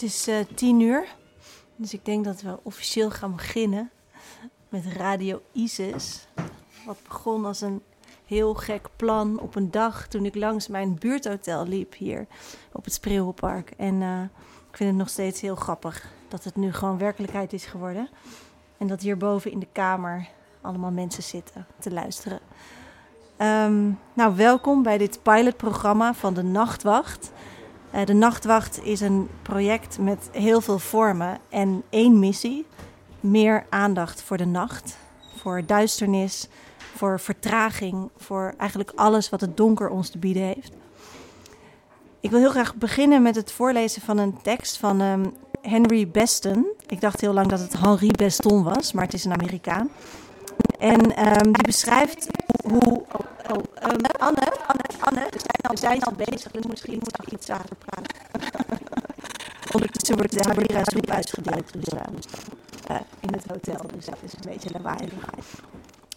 Het is uh, tien uur, dus ik denk dat we officieel gaan beginnen met Radio Isis. Wat begon als een heel gek plan op een dag toen ik langs mijn buurthotel liep hier op het Spreeuwpark. En uh, ik vind het nog steeds heel grappig dat het nu gewoon werkelijkheid is geworden. En dat hierboven in de kamer allemaal mensen zitten te luisteren. Um, nou, welkom bij dit pilotprogramma van de Nachtwacht. Uh, de Nachtwacht is een project met heel veel vormen en één missie: meer aandacht voor de nacht, voor duisternis, voor vertraging, voor eigenlijk alles wat het donker ons te bieden heeft. Ik wil heel graag beginnen met het voorlezen van een tekst van um, Henry Beston. Ik dacht heel lang dat het Henri Beston was, maar het is een Amerikaan. En um, die beschrijft hoe. Oh, um, Anne, Anne, Anne, we zijn al, bezig, dus misschien moet ik iets zachter praten. Ondertussen wordt de Habalira soep uitgedeeld dus, uh, in het hotel, dus dat is een beetje lawaai.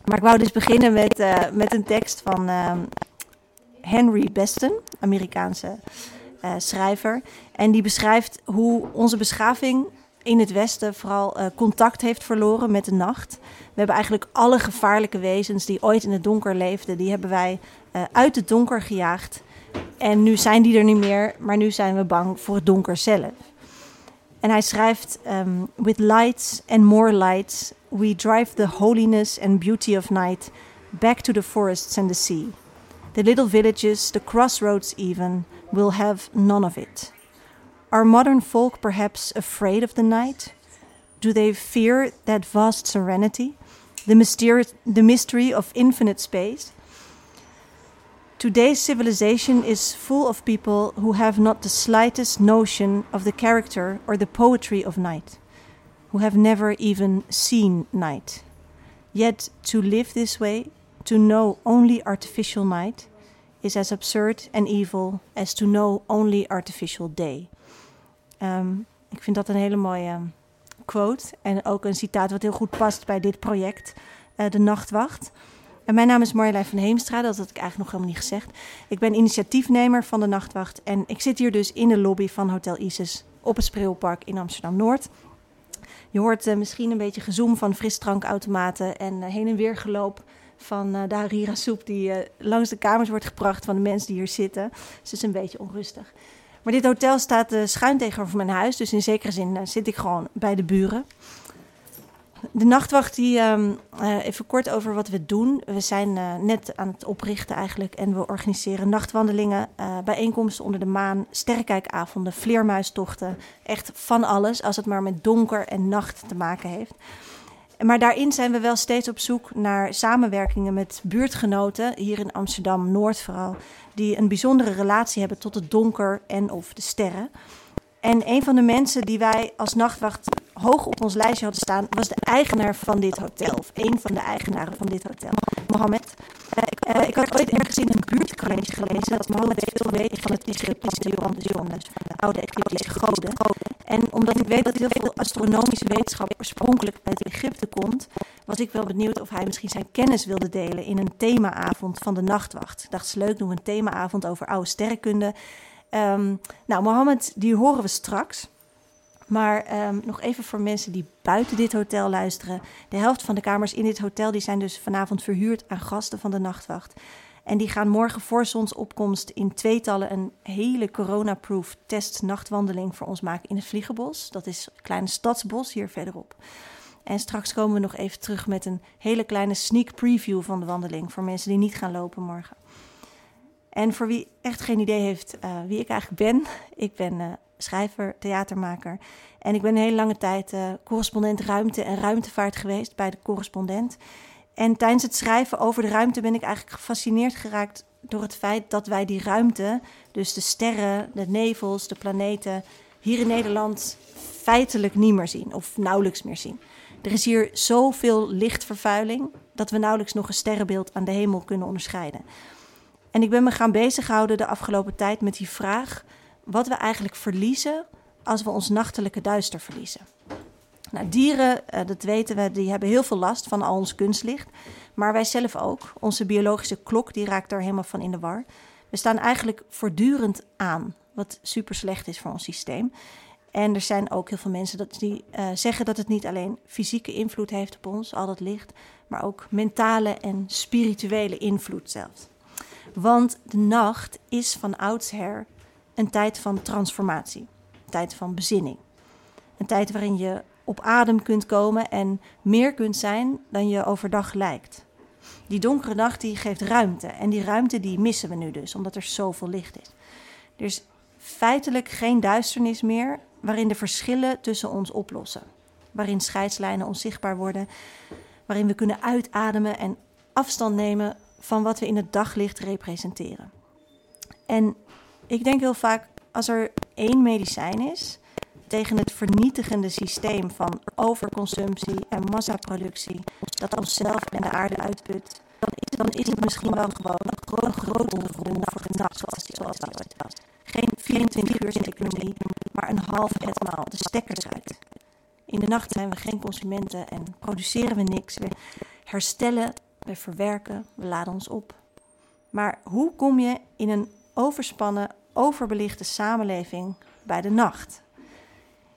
Maar ik wou dus beginnen met, uh, met een tekst van um, Henry Beston, Amerikaanse schrijver. En die beschrijft hoe onze beschaving in het Westen vooral uh, contact heeft verloren met de nacht. We hebben eigenlijk alle gevaarlijke wezens die ooit in het donker leefden, die hebben wij uh, uit het donker gejaagd. En nu zijn die er niet meer, maar nu zijn we bang voor het donker zelf. En hij schrijft: um, With lights and more lights, we drive the holiness and beauty of night back to the forests and the sea. The little villages, the crossroads even, will have none of it. Are modern folk perhaps afraid of the night? Do they fear that vast serenity, the, mysteri- the mystery of infinite space? Today's civilization is full of people who have not the slightest notion of the character or the poetry of night, who have never even seen night. Yet to live this way, to know only artificial night, is as absurd and evil as to know only artificial day. Um, ik vind dat een hele mooie quote en ook een citaat wat heel goed past bij dit project, uh, De Nachtwacht. En mijn naam is Marjolein van Heemstra, dat had ik eigenlijk nog helemaal niet gezegd. Ik ben initiatiefnemer van De Nachtwacht en ik zit hier dus in de lobby van Hotel Isis op het Spreeuwpark in Amsterdam-Noord. Je hoort uh, misschien een beetje gezoom van frisdrankautomaten en uh, heen en weer geloop van uh, de harira soep die langs de kamers wordt gebracht van de mensen die hier zitten. Dus het is een beetje onrustig. Maar dit hotel staat uh, schuin tegenover mijn huis, dus in zekere zin zit ik gewoon bij de buren. De nachtwacht, die, um, even kort over wat we doen. We zijn net aan het oprichten eigenlijk en we organiseren nachtwandelingen, bijeenkomsten onder de maan, sterrenkijkavonden, vleermuistochten. Echt van alles, als het maar met donker en nacht te maken heeft. Maar daarin zijn we wel steeds op zoek naar samenwerkingen met buurtgenoten, hier in Amsterdam Noord vooral, die een bijzondere relatie hebben tot het donker en of de sterren. En een van de mensen die wij als nachtwacht hoog op ons lijstje hadden staan, was de eigenaar van dit hotel. Of een van de eigenaren van dit hotel, Mohammed. Uh, ik, uh, ik, had ooit ergens in een buurtkrantje gelezen dat Mohammed veel weet van het Egyptische pantheon, dus van de oude Egyptische goden. En omdat ik weet dat heel veel astronomische wetenschap oorspronkelijk uit Egypte komt, was ik wel benieuwd of hij misschien zijn kennis wilde delen in een themaavond van de nachtwacht. Ik dacht, is leuk, doen we een themaavond over oude sterrenkunde. Um, nou, Mohammed, die horen we straks. Maar um, nog even voor mensen die buiten dit hotel luisteren. De helft van de kamers in dit hotel die zijn dus vanavond verhuurd aan gasten van de nachtwacht. En die gaan morgen voor zonsopkomst in tweetallen een hele coronaproof test nachtwandeling voor ons maken in het Vliegenbos. Dat is een kleine stadsbos hier verderop. En straks komen we nog even terug met een hele kleine sneak preview van de wandeling voor mensen die niet gaan lopen morgen. En voor wie echt geen idee heeft uh, wie ik eigenlijk ben, ik ben uh, schrijver, theatermaker. En ik ben een hele lange tijd uh, correspondent ruimte en ruimtevaart geweest bij de correspondent. En tijdens het schrijven over de ruimte ben ik eigenlijk gefascineerd geraakt door het feit dat wij die ruimte, dus de sterren, de nevels, de planeten, hier in Nederland feitelijk niet meer zien of nauwelijks meer zien. Er is hier zoveel lichtvervuiling dat we nauwelijks nog een sterrenbeeld aan de hemel kunnen onderscheiden. En ik ben me gaan bezighouden de afgelopen tijd met die vraag wat we eigenlijk verliezen als we ons nachtelijke duister verliezen. Nou, dieren, uh, dat weten we, die hebben heel veel last van al ons kunstlicht. Maar wij zelf ook. Onze biologische klok die raakt daar helemaal van in de war. We staan eigenlijk voortdurend aan, wat super slecht is voor ons systeem. En er zijn ook heel veel mensen dat die uh, zeggen dat het niet alleen fysieke invloed heeft op ons, al dat licht, maar ook mentale en spirituele invloed zelfs. Want de nacht is van oudsher een tijd van transformatie, een tijd van bezinning. Een tijd waarin je op adem kunt komen en meer kunt zijn dan je overdag lijkt. Die donkere nacht die geeft ruimte en die ruimte die missen we nu dus, omdat er zoveel licht is. Er is feitelijk geen duisternis meer waarin de verschillen tussen ons oplossen. Waarin scheidslijnen onzichtbaar worden, waarin we kunnen uitademen en afstand nemen van wat we in het daglicht representeren. En ik denk heel vaak, als er één medicijn is tegen het vernietigende systeem van overconsumptie en massaproductie, dat onszelf en de aarde uitput, dan is het misschien wel gewoon een grote ronde voor de nacht, zoals die, zoals was. Geen 24 uur economie, maar een half etmaal de stekkers uit. In de nacht zijn we geen consumenten en produceren we niks. We herstellen, we verwerken, we laden ons op. Maar hoe kom je in een overspannen, overbelichte samenleving bij de nacht?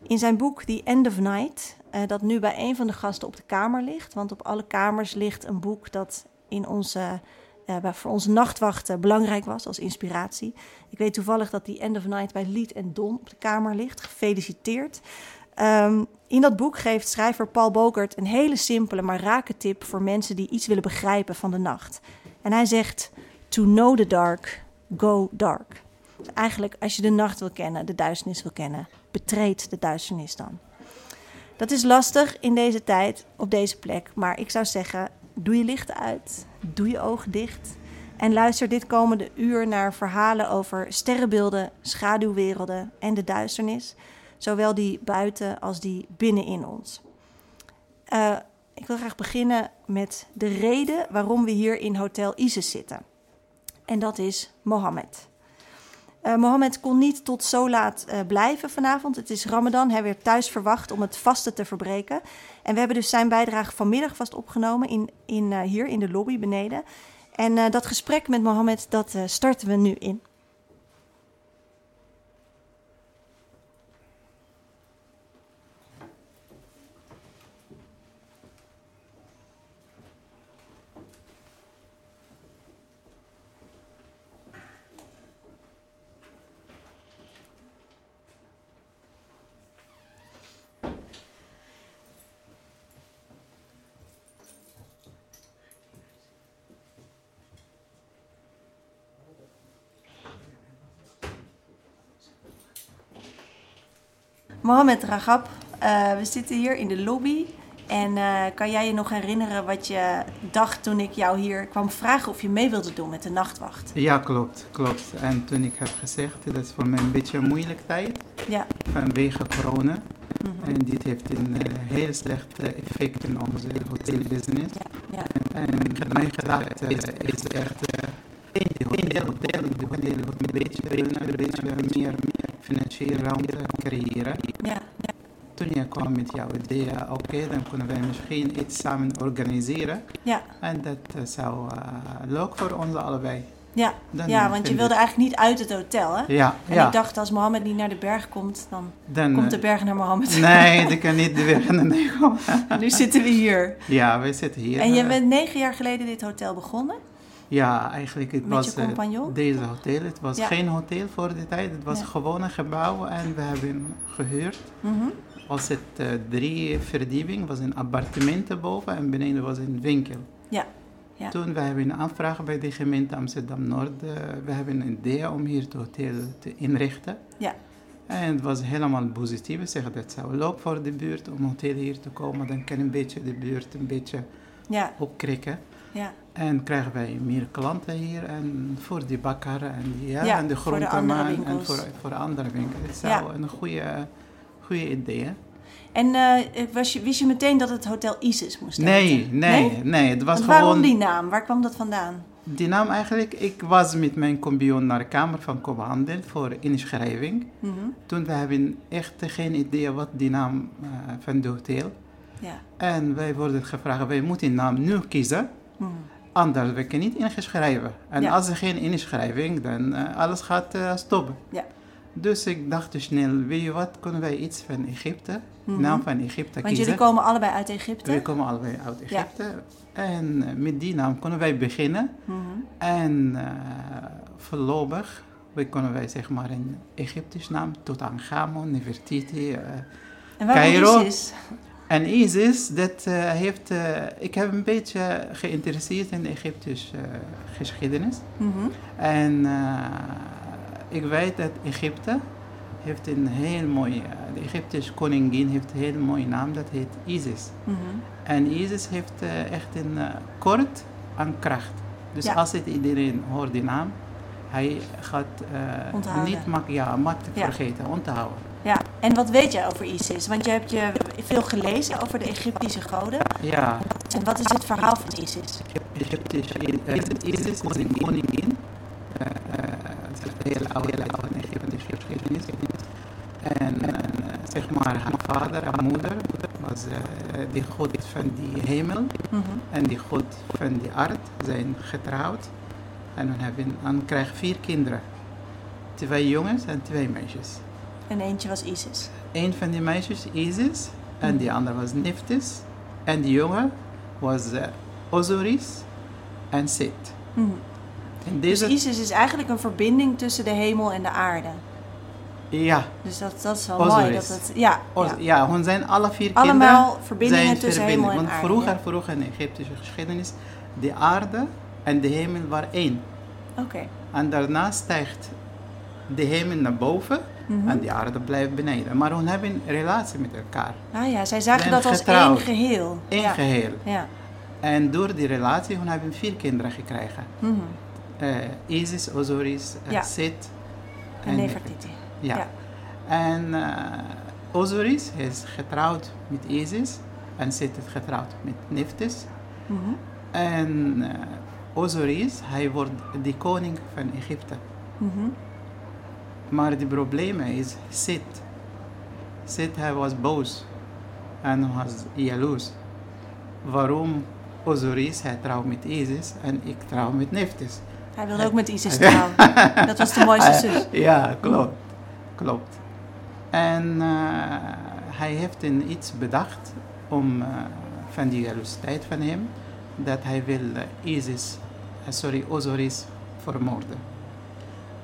In zijn boek The End of Night, uh, dat nu bij een van de gasten op de kamer ligt, want op alle kamers ligt een boek dat in onze, uh, voor onze nachtwachten belangrijk was als inspiratie. Ik weet toevallig dat die End of Night bij Lied en Don op de kamer ligt. Gefeliciteerd. Um, in dat boek geeft schrijver Paul Bokert een hele simpele maar rake tip voor mensen die iets willen begrijpen van de nacht. En hij zegt: To know the dark, go dark. Eigenlijk, als je de nacht wil kennen, de duisternis wil kennen, betreed de duisternis dan. Dat is lastig in deze tijd, op deze plek. Maar ik zou zeggen, doe je licht uit, doe je ogen dicht. En luister dit komende uur naar verhalen over sterrenbeelden, schaduwwerelden en de duisternis. Zowel die buiten als die binnenin ons. Uh, ik wil graag beginnen met de reden waarom we hier in Hotel Isis zitten. En dat is Mohammed. Uh, Mohammed kon niet tot zo laat uh, blijven vanavond. Het is Ramadan. Hij werd thuis verwacht om het vasten te verbreken. En we hebben dus zijn bijdrage vanmiddag vast opgenomen in, in, uh, hier in de lobby beneden. En dat gesprek met Mohammed, dat starten we nu in. Mohamed Ragab, uh, we zitten hier in de lobby. En uh, kan jij je nog herinneren wat je dacht toen ik jou hier kwam vragen of je mee wilde doen met de nachtwacht? Ja, klopt, klopt. En toen ik heb gezegd, dat is voor mij een beetje een moeilijke tijd. Ja. Vanwege corona. Mm -hmm. En dit heeft een uh, heel slecht effect in onze hotelbusiness. Ja. ja. En, mijn gedachte is, is echt in de hotel, hotel, een beetje, een beetje meer financiële ruimte creëren. Ja, ja. Toen je kwam met jouw idee, oké, okay, dan kunnen wij misschien iets samen organiseren. Ja. En dat uh, zou uh, leuk voor ons allebei. Ja, Dan ja want je wilde eigenlijk niet uit het hotel, hè? Ja, En ja. ik dacht, als Mohammed niet naar de berg komt, dan, Dan, komt de eh, berg naar Mohammed. Nee, die kan niet de weg naar de komen. nu zitten we hier. Ja, we zitten hier. En je eh, bent negen jaar geleden dit hotel begonnen. Ja, eigenlijk het Met was eh, deze hotel. Het was Ja. geen hotel voor die tijd. Het was gewoon een gebouw en we hebben gehuurd. Mhm. Was het eh, drie verdieping, was een appartement boven en beneden was een winkel. Ja. Ja. Toen we hebben een aanvraag bij de gemeente Amsterdam-Noord. eh, we hebben een idee om hier het hotel te inrichten. Ja. En het was helemaal positief. We zeggen dat zou leuk voor de buurt om hotel hier te komen. Dan kan een beetje de buurt een beetje Ja. opkrikken. Ja. En krijgen wij meer klanten hier en voor die bakker en, die, ja, Ja, en de groenteman en voor, voor andere winkels. Het zou Ja. een goede, goede idee. hè? En eh, was je, wist je meteen dat het Hotel Isis moest Nee, heten? nee, nee, Het was Want waarom gewoon die naam? Waar kwam dat vandaan? die naam eigenlijk. Ik was met mijn compagnon naar de Kamer van Koophandel voor inschrijving. Mhm. Toen we hebben echt geen idee wat die naam eh, van de hotel. Ja. En wij worden gevraagd, wij moeten een naam nu kiezen. Mhm. Anders we kunnen niet ingeschreven. En Ja. als er geen inschrijving, dan uh, alles gaat uh, stoppen. Ja. Dus ik dacht dus snel, weet je wat, kunnen wij iets van Egypte, Mhm. naam van Egypte Want kiezen? jullie komen allebei uit Egypte. We komen allebei uit Egypte. En eh, met die naam kunnen wij beginnen. Mhm. En eh, voorlopig, we kunnen wij zeg maar een Egyptisch naam, Tutankhamon, Nefertiti. eh. En Cairo. En Isis, dat eh, heeft, eh, ik heb een beetje geïnteresseerd in de Egyptische eh, geschiedenis. Mhm. En ik weet dat Egypte heeft een heel mooi, eh, de Egyptische koningin heeft een heel mooie naam, dat heet Isis. Mhm. En Isis heeft echt een kort aan kracht. Dus Ja. als het iedereen hoort die naam, hij gaat Onthouden. niet mak ja, makkelijk Ja. vergeten, onthouden. Ja, en wat weet jij over Isis? Want je hebt je veel gelezen over de Egyptische goden. Ja, En wat is het verhaal van Isis? Egyptische eh, Isis is een koningin. eh, eh, Het is een hele oude, hele oude Egyptische geschiedenis. En zeg maar, haar vader, haar moeder, was die god van die hemel. Mhm. En die god van die aard zijn getrouwd. En we hebben, dan krijgen vier kinderen. Twee jongens en twee meisjes. En eentje was Isis. Een van die meisjes Isis en die andere was Nephthys. En die jongen was eh, Osiris en Seth. Mhm. En Dus deze, Isis is eigenlijk een verbinding tussen de hemel en de aarde. ja, Dus dat, dat is wel Osiris. mooi. Dat het, ja, Os- ja. ja. hun zijn alle vier Allemaal kinderen verbindingen zijn tussen verbinding. hemel en Want aarde. vroeger, ja. vroeger in de Egyptische geschiedenis, de aarde en de hemel waren één. Oké. En daarna stijgt de hemel naar boven Mhm. en de aarde blijft beneden. Maar hun hebben een relatie met elkaar. Ah ja, zij zagen dat als getrouwd. één geheel. Eén ja. geheel. Ja. En door die relatie hun hebben vier kinderen gekregen. Mhm. Eh, Isis, Osiris, eh, Ja. Seth En Nefertiti. Ja. Ja. En eh, Osiris is getrouwd met Isis en Seth is getrouwd met Nephthys. Mhm. En Osiris, hij wordt de koning van Egypte. Mhm. Maar het probleem is Seth. Seth, hij was boos en was jaloers. Waarom Osiris, hij trouwt met Isis en ik trouw met Nephthys. Hij wilde ook met Isis trouwen. dat was de mooiste zus. Ja, klopt. Klopt. En eh, hij heeft een iets bedacht om eh, van die jaloersiteit van hem, dat hij wil eh, Isis, sorry, Osiris vermoorden.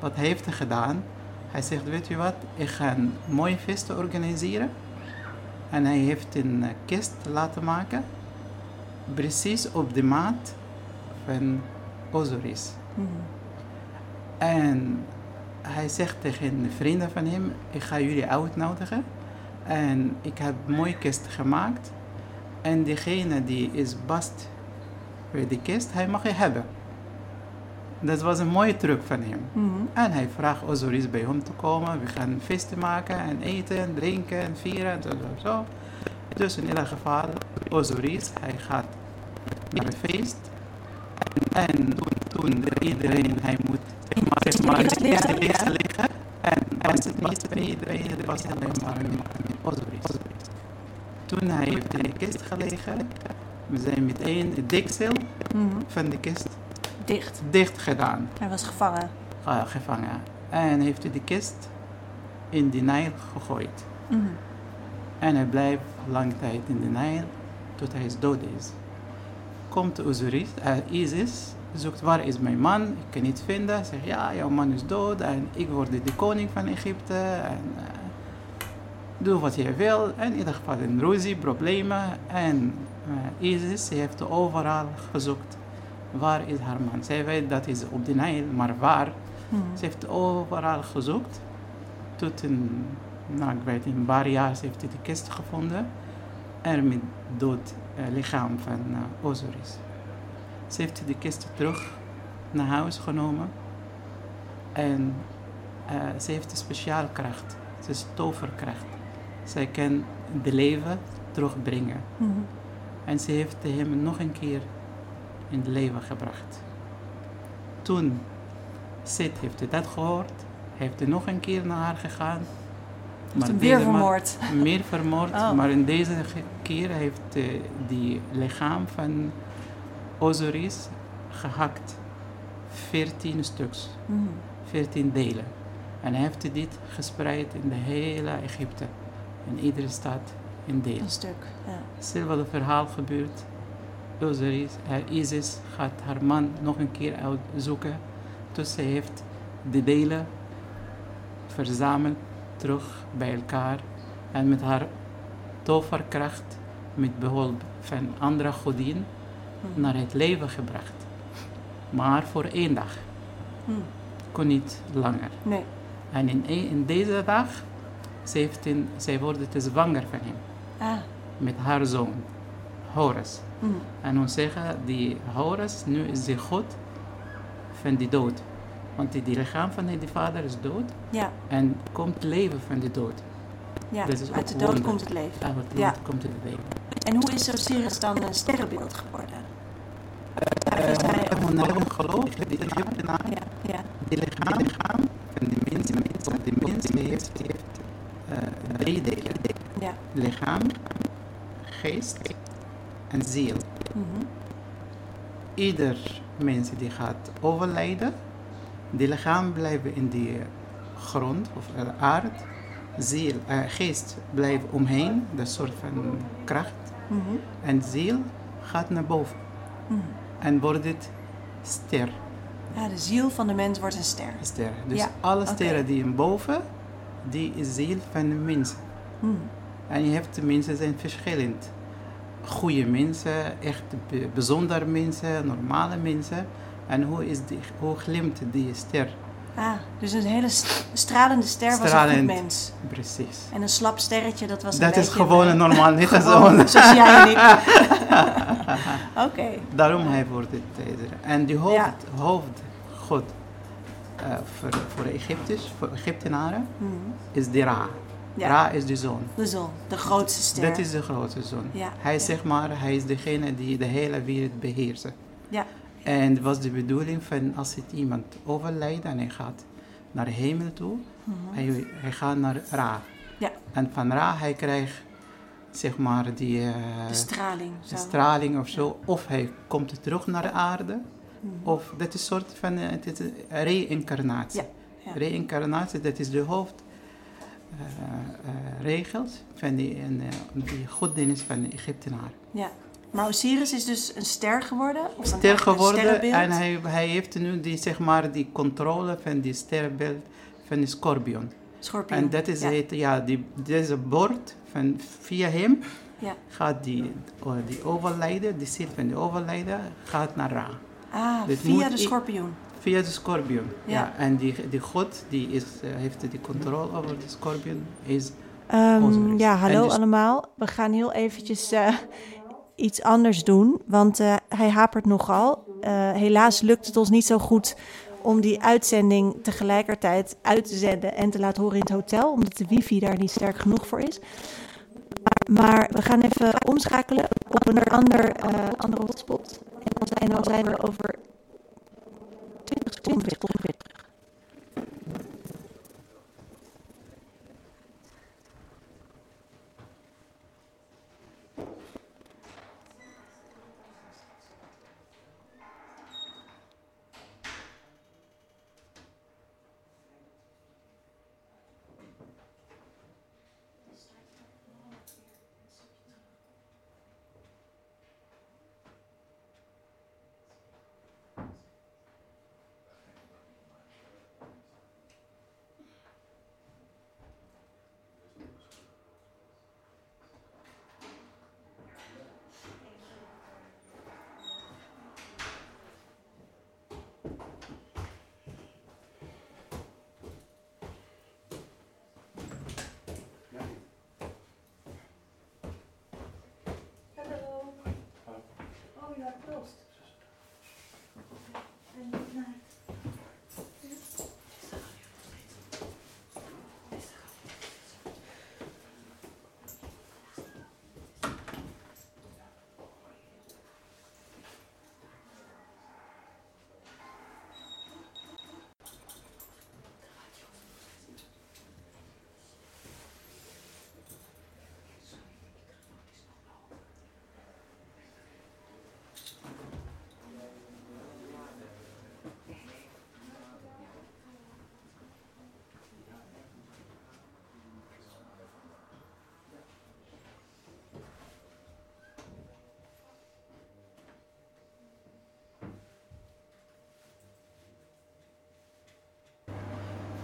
Wat hij heeft gedaan, hij zegt, weet je wat, ik ga een mooie feest organiseren. En hij heeft een eh, kist laten maken, precies op de maat van Osiris. Mhm. En hij zegt tegen de vrienden van hem, ik ga jullie uitnodigen. En ik heb een mooie kist gemaakt. En degene die is bast bij de kist, hij mag je hebben. Dat was een mooie truc van hem. Mhm. En hij vraagt Osiris bij hem te komen. We gaan feesten maken en eten en drinken en vieren en zo. Dus in ieder geval, Osiris, hij gaat naar het feest. En toen, toen iedereen, hij moet maar, Eerst liggen. En was het niet bij iedereen, het was alleen maar met Osiris. Toen hij heeft in de kist gelegen, we zijn meteen het deksel Mhm. van de kist Dicht. dicht gedaan Hij was gevangen. uh, gevangen. En heeft hij de kist in de Nijl gegooid. Mhm. En hij blijft lang tijd in de Nijl tot hij dood is. Komt Osiris, uh, Isis, zoekt waar is mijn man, ik kan niet vinden. Zegt ja, jouw man is dood en ik word de koning van Egypte. En, eh, doe wat je wil. En in ieder geval een ruzie, problemen. En eh, Isis heeft overal gezocht. Waar is haar man? Zij weet dat is op de Nijl, maar waar? Mhm. Ze heeft overal gezocht. Tot een, nou, ik weet een paar jaar ze heeft ze de kist gevonden. En met dood eh, lichaam van eh, Osiris. Ze heeft de kist terug naar huis genomen. En eh, ze heeft een speciale kracht. Ze is toverkracht. Zij kan de leven terugbrengen. Mhm. En ze heeft hem nog een keer in het leven gebracht. Toen Sid heeft hij dat gehoord, heeft hij nog een keer naar haar gegaan. Hem deze weer vermoord. Meer vermoord, Oh. maar in deze keer heeft eh, die lichaam van Osiris gehakt. 14 stuks, Mhm. 14 delen. En hij heeft dit gespreid in de hele Egypte. In iedere stad in deel. Een stuk. Ja. Verhaal gebeurt. Eh, Isis gaat haar man nog een keer uitzoeken. Dus ze heeft de delen verzameld terug bij elkaar. En met haar toverkracht, met behulp van andere godin, Hm. naar het leven gebracht. Maar voor één dag. Hm. Kon niet langer. Nee. En in, een- in deze dag, ze heeft een, zij wordt te zwanger van hem. Ah. Met haar zoon, Horus. Hm. En we zeggen, die Horus, nu is de god van die dood. Want die, die lichaam van die vader is dood. Ja. En komt leven van die dood. Ja. Is Uit de dood wonder. komt het leven. Uit Ja. dood komt het leven. En hoe is Osiris dan een sterrenbeeld geworden? Uh, naar hem geloof, die Egyptenaar, Ja. Ja. die lichaam, lichaam van de mens, want de mens heeft, heeft eh, drie delen. Ja. Lichaam, geest en ziel. Mhm. Ieder mens die gaat overlijden, die lichaam blijft in die grond of eh, aarde, ziel, eh, geest blijft omheen, dat soort van kracht, Mhm. en ziel gaat naar boven Mhm. en wordt het ster. Ja, de ziel van de mens wordt een ster. ster. Dus Ja, alle sterren die in boven, die is ziel van de mens. Mhm. En je hebt de mensen zijn verschillend. Goede mensen, echt bijzondere mensen, normale mensen. En hoe, is die, hoe glimt die ster? Ah, dus een hele st- stralende ster was een goed mens. Precies. En een slap sterretje, dat was een Dat is gewoon een, normaal, niet gewoon, zoals jij en ik. Oké. Daarom hij wordt het. En die hoofd, Ja. hoofdgod eh, voor, voor de Egyptisch, voor Egyptenaren, Mhm. is de Ra. Ja. Ra is de zon. De zon, de grootste ster. Dat is de grote zon. Ja, Hij ja. zeg maar, hij is degene die de hele wereld beheerst. Ja. En het was de bedoeling van als het iemand overlijdt en hij gaat naar de hemel toe, Mhm. hij, hij gaat naar Ra. Ja. En van Ra hij krijgt zeg maar die eh, De straling. de straling of zo. Of hij komt terug naar de aarde. Mhm. Of dat is een soort van een reïncarnatie. Ja, ja. Reïncarnatie, dat is de hoofd eh, eh, regels van die, en, eh, die godsdienst van de Egyptenaar. Ja. Maar Osiris is dus een ster geworden? Of dan Ster een geworden en hij, hij heeft nu die, zeg maar, die controle van die sterrenbeeld van de scorpion. En dat is ja. het, ja, die, deze bord van via hem Ja. gaat die, oh, die overlijden, die ziel van de overlijden gaat naar Ra. Ah, Dit via de schorpioen. Via de scorpion. Ja. Ja. En die, die god die is, eh, heeft die controle over de scorpion. Is, Osiris. ja, hallo dus- allemaal. We gaan heel eventjes eh, iets anders doen, want eh, hij hapert nogal. Helaas lukt het ons niet zo goed om die uitzending tegelijkertijd uit te zenden en te laten horen in het hotel, omdat de wifi daar niet sterk genoeg voor is. Maar, we gaan even omschakelen op een ander, andere hotspot. En dan zijn, dan zijn we over 20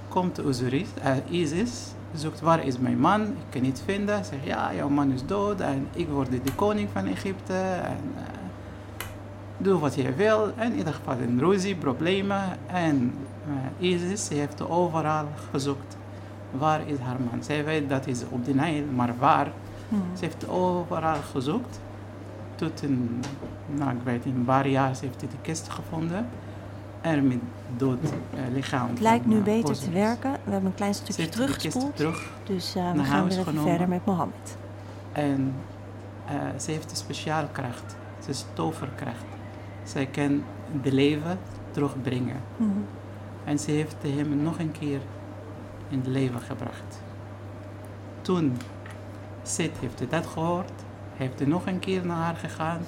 komt Osiris, eh, Isis, zoekt waar is mijn man, ik kan niet vinden. Zegt ja, jouw man is dood en ik word de koning van Egypte. En, eh, doe wat je wil. En in ieder geval een ruzie, problemen. En eh, Isis heeft overal gezocht. Waar is haar man? Zij weet dat is op de Nijl, maar waar? Hmm. Ze heeft overal gezocht. Tot een, nou ik weet een paar jaar ze heeft de kist gevonden. Het lijkt nu eh, beter te werken. We hebben een klein stukje teruggespoeld. terug Dus eh, we gaan weer even verder met Mohammed. En eh, ze heeft een speciale kracht. Ze is toverkracht. Zij kan de leven terugbrengen. Mhm. En ze heeft hem nog een keer in het leven gebracht. Toen Sid heeft dat gehoord, heeft hij nog een keer naar haar gegaan.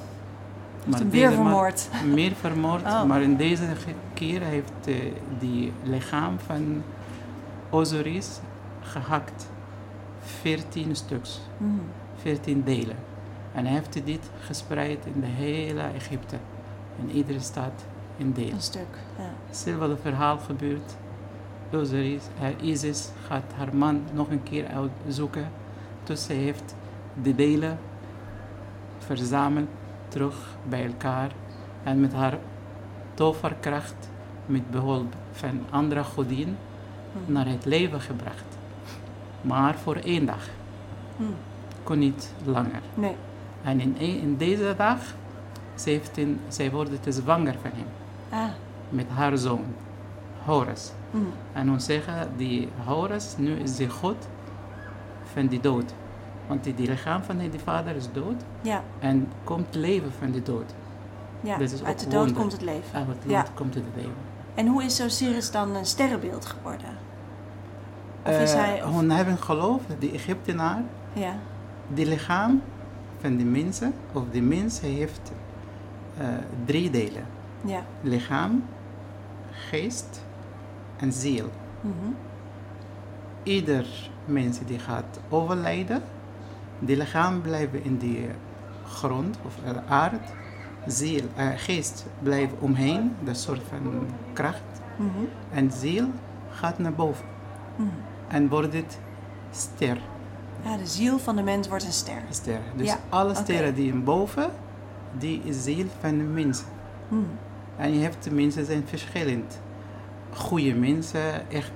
Weer man- vermoord. Meer vermoord, Oh. maar in deze keer heeft eh, die lichaam van Osiris gehakt. 14 stuks, Mhm. 14 delen. En hij heeft dit gespreid in de hele Egypte. In iedere stad in delen. Een stuk. Ja. Hetzelfde verhaal gebeurt. Osiris, eh, Isis gaat haar man nog een keer uitzoeken. Dus ze heeft de delen verzameld terug bij elkaar. En met haar toverkracht, met behulp van andere godin, Mhm. naar het leven gebracht. Maar voor één dag, Mhm. kon niet langer. Nee. En in, in deze dag, ze heeft een, zij wordt te zwanger van hem. Ah. Met haar zoon, Horus. Mhm. En we zeggen, die Horus, nu is de god van de dood. Want die, die lichaam van die vader is dood Ja. en komt leven van de dood. ja. Is Uit de dood wonder. komt het leven. Uit het Ja. dood komt het leven. En hoe is Osiris dan een sterrenbeeld geworden? Of is hij... Of, We hebben geloof, de Egyptenaar, ja. die lichaam van de mensen, of de mens heeft eh, drie delen. Ja. Lichaam, geest en ziel. Mhm. Ieder mens die gaat overlijden, die lichaam blijft in de grond of de aarde. Ziel, eh, geest blijft omheen, dat soort van kracht. Mhm. En ziel gaat naar boven Mhm. en wordt het ster. Ja, de ziel van de mens wordt een ster. ster. Dus Ja, alle sterren die in boven, die is ziel van de mens. Mhm. En je hebt de mensen zijn verschillend. Goede mensen, echt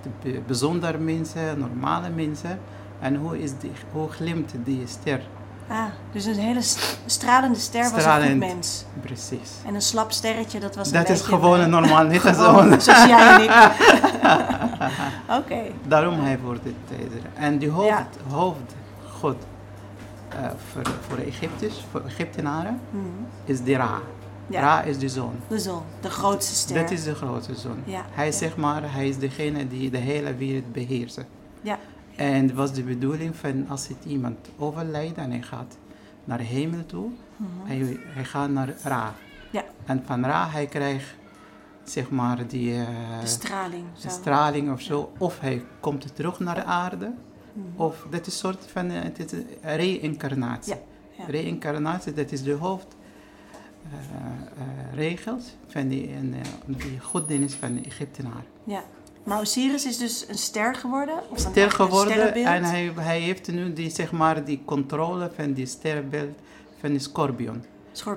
bijzondere mensen, normale mensen. En hoe, is die, hoe glimt die ster? Ah, dus een hele st- stralende ster was een goed mens. Precies. En een slap sterretje, dat was een Dat is beetje gewoon een, normaal, niet gewoon, zo'n- zoals jij en ik. Oké. Daarom hij wordt het ijzer. En die hoofd, Ja. hoofdgod eh, voor, voor Egyptisch, voor Egyptenaren, Mhm. is de Ra. Ja, Ra is de zon. de zon, de grootste ster. Dat is de grote zon. Ja, Hij zeg maar, hij is degene die de hele wereld beheerst. Ja. En het was de bedoeling van als het iemand overlijdt en hij gaat naar de hemel toe, Mhm. hij, hij gaat naar Ra. Ja. En van Ra hij krijgt zeg maar die eh, De straling. de straling of zo. Of hij komt terug naar de aarde. Mhm. Of dat is een soort van eh, het is een reïncarnatie. Ja. Reïncarnatie, dat is de hoofd. eh, eh, regels van die, en, eh, die van de Egyptenaar. Ja. Maar Osiris is dus een ster geworden? Of dan Ster een geworden en hij, hij heeft nu die, zeg maar, die controle van die sterrenbeeld van de scorpion.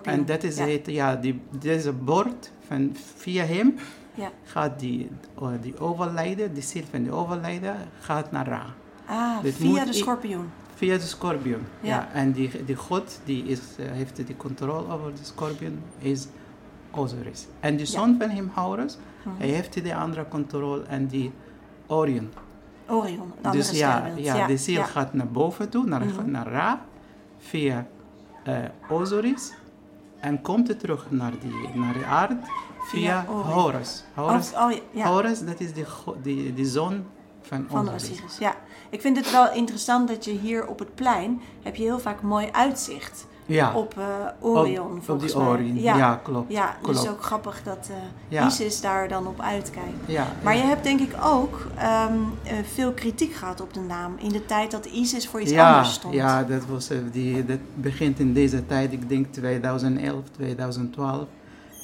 En dat is ja. het, ja, die, deze bord van via hem Ja. gaat die, oh, die overlijden, die ziel van die overlijden gaat naar Ra. Ah, via de schorpioen. Via de scorpion. Ja. Ja. En die, die god die is, eh, heeft die controle over de scorpion is Osiris. En die Ja. zoon van hem, Horus, Mhm. hij heeft die andere controle en die Orion. Orion, dus ja, sterrenbeeld. ja, de ziel ja. gaat naar boven toe, naar, Mhm. naar Ra, via eh, Osiris. En komt terug naar, die, naar de aarde via. Horus. Horus, Oh, ja, ja. Horus, dat is die, go- die, die zoon van, Van. Osiris, ja. Ik vind het wel interessant dat je hier op het plein heb je heel vaak mooi uitzicht Ja, op eh, Orion, op, op volgens mij. Orion. Ja, klopt. Ja, dus klopt. ook grappig dat eh. Isis daar dan op uitkijkt. Ja, Maar je hebt denk ik ook ehm, eh, veel kritiek gehad op de naam in de tijd dat Isis voor iets anders stond. Ja, dat, was, die, dat begint in deze tijd, ik denk 2011, 2012.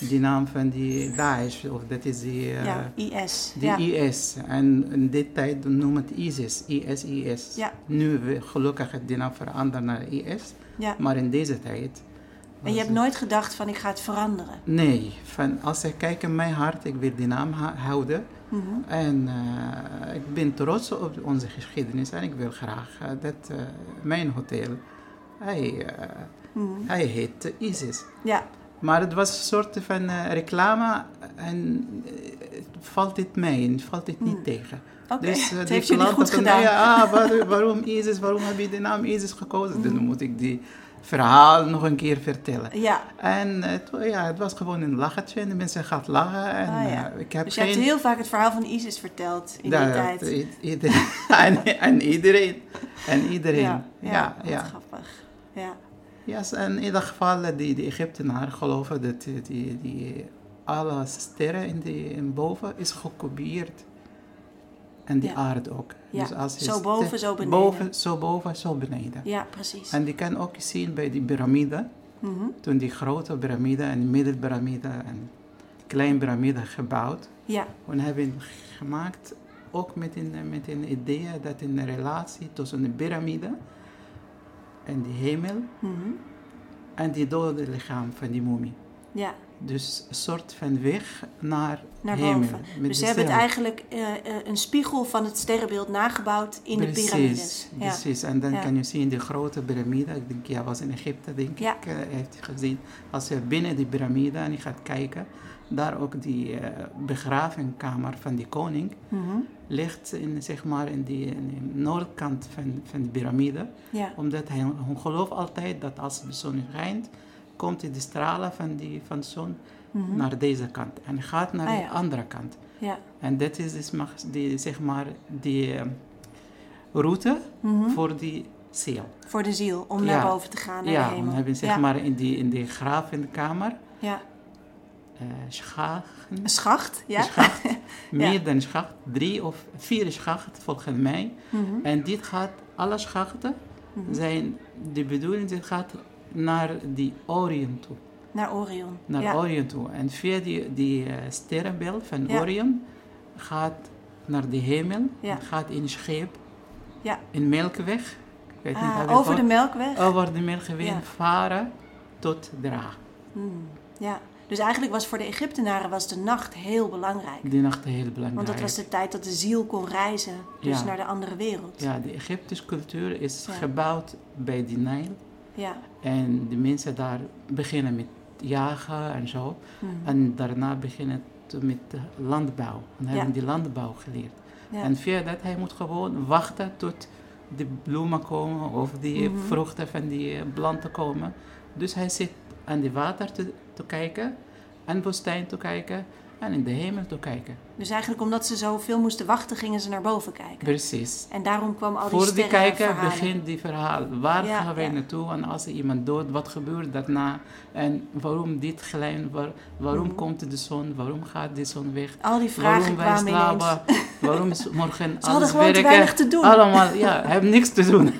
die naam van die Daesh, of dat is die, eh, ja, IS. die ja. IS. En in dit tijd noemen het ISIS, IS, IS. Ja. Nu gelukkig het die naam veranderd naar IS, ja. maar in deze tijd... En je hebt nooit gedacht van ik ga het veranderen. Nee, van, als ik kijk in mijn hart, ik wil die naam houden. Mhm. En eh, ik ben trots op onze geschiedenis en ik wil graag eh, dat eh, mijn hotel, hij, Mhm. hij heet ISIS. Ja, Maar het was een soort van reclame en valt dit mee, het valt dit niet Hmm. tegen. oké. Dus eh, het die heeft jullie goed gedaan. Ja, ah, waar- waarom ISIS, waarom heb je de naam ISIS gekozen? Hmm. Dan moet ik die verhaal nog een keer vertellen. Ja, En het, ja, het was gewoon een lachertje en de mensen gaan lachen. En, Ah, ja. eh, ik heb dus je geen... hebt heel vaak het verhaal van ISIS verteld in die tijd. iedereen, en, en iedereen. En iedereen. Ja, Ja, ja, grappig. Ja, Ja, en in ieder geval, eh, die, die Egyptenaren geloven dat die, die alle sterren in die, in boven is gekopieerd. En die Ja. aarde ook. Ja, Dus als je zo boven, zo beneden. Boven, zo boven, zo beneden. ja precies. En die kan ook zien bij die piramide. Mhm. Toen die grote piramide en middelpiramide en kleine piramide gebouwd. Ja, We hebben gemaakt ook met een, met een idee dat een relatie tussen de piramide en die hemel mhm. en die dode lichaam van die mummie. Ja, Dus een soort van weg naar, naar hemel. boven. Dus ze hebben het eigenlijk eh, eh, een spiegel van het sterrenbeeld nagebouwd in de piramides. Ja. Precies, en dan Ja. kan je zien de grote piramide. Ik denk, jij was in Egypte, denk Ja. ik, eh, heeft gezien. Als je binnen die piramide en je gaat kijken, daar ook die eh begravingkamer van die koning Mhm. ligt in, zeg maar, in die in de noordkant van, van de piramide. ja, Omdat hij, hij gelooft altijd dat als de zon schijnt, komt de stralen van, die, van de zon mhm. naar deze kant. En gaat naar Ah, de ja. andere kant. ja. En dat is dus mag- die, zeg maar, die eh, route Mhm. voor die ziel. Voor de ziel, om Ja. naar boven te gaan, naar ja, de we hebben zeg maar in die, in die graaf in de kamer, ja. eh schachten, Een schacht, ja. schacht, meer dan schacht, drie of vier schachten volgens mij. Mhm. En dit gaat, alle schachten zijn, de bedoeling dit gaat naar die Orion toe. Naar Orion. Naar ja. Orion toe. En via die, die eh, sterrenbeeld van Ja. Orion gaat naar de hemel, Ja. gaat in schip, Ja. in Melkweg. Ik weet Ah, over de gehoord? Melkweg. over de Melkweg varen tot Dra. Hmm, Ja. Dus eigenlijk was voor de Egyptenaren was de nacht heel belangrijk. Die nacht heel belangrijk. Want dat was de tijd dat de ziel kon reizen, dus Ja. naar de andere wereld. Ja, de Egyptische cultuur is Ja. gebouwd bij de Nijl. Ja. En de mensen daar beginnen met jagen en zo. Mhm. En daarna beginnen te- met landbouw. En hebben Ja. die landbouw geleerd. Ja. En via dat, hij moet gewoon wachten tot de bloemen komen of die Mhm. vruchten van die eh, planten komen. Dus hij zit aan de water te, te kijken, aan de woestijn te kijken en in de hemel te kijken. Dus eigenlijk omdat ze zoveel moesten wachten, gingen ze naar boven kijken. Precies. En daarom kwam al die Voor die kijker begint die verhaal. Waar Ja, gaan wij ja. naartoe? En als er iemand dood, wat gebeurt daarna? En waarom dit? Waar, waarom Mhm. komt de zon? Waarom gaat de zon weg? Al die vragen waarom wij ineens. slapen? waarom is morgen Ze hadden alles gewoon te werken? weinig te doen. Allemaal, ja, hebben niks te doen.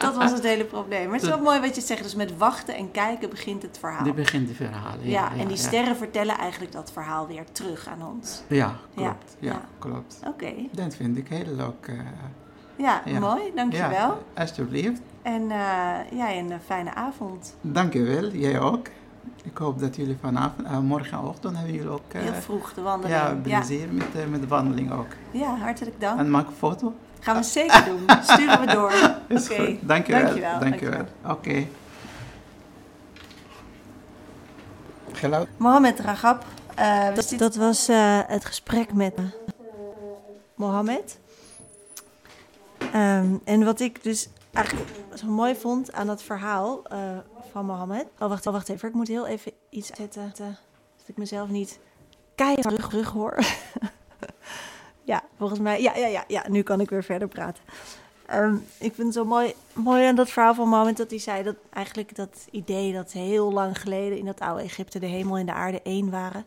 Dat was het hele probleem. Maar het is wel mooi wat je zegt. Dus met wachten en kijken begint het verhaal. Die begint de verhalen. ja, Ja, en die sterren vertellen eigenlijk dat verhaal weer terug aan ons. Ja, klopt. Ja, ja. klopt. Oké. Dat vind ik heel leuk. eh, Ja, Ja. mooi. Dankjewel. Ja, alsjeblieft. En eh, jij een fijne avond. Dankjewel, jij ook. Ik hoop dat jullie vanavond, eh, morgenochtend hebben jullie ook Heel vroeg de wandeling. ja, plezier Met, met de wandeling ook. Ja, hartelijk dank. En maak een foto. Gaan we zeker doen. Sturen we door. Oké. Dankjewel. Dankjewel. Dankjewel. Oké. Geluid. Mohammed Ragab. Eh, dat, dat was eh, het gesprek met Mohammed. Ehm, en wat ik dus eigenlijk zo mooi vond aan dat verhaal eh, van Mohammed. Oh, wacht, oh, wacht even. Ik moet heel even iets zetten. Dat ik mezelf niet keihard terug hoor. ja, volgens mij. Ja, ja, ja, ja, nu kan ik weer verder praten. Ehm, ik vind het zo mooi, mooi aan dat verhaal van Mohammed dat hij zei dat eigenlijk dat idee dat heel lang geleden in dat oude Egypte de hemel en de aarde één waren.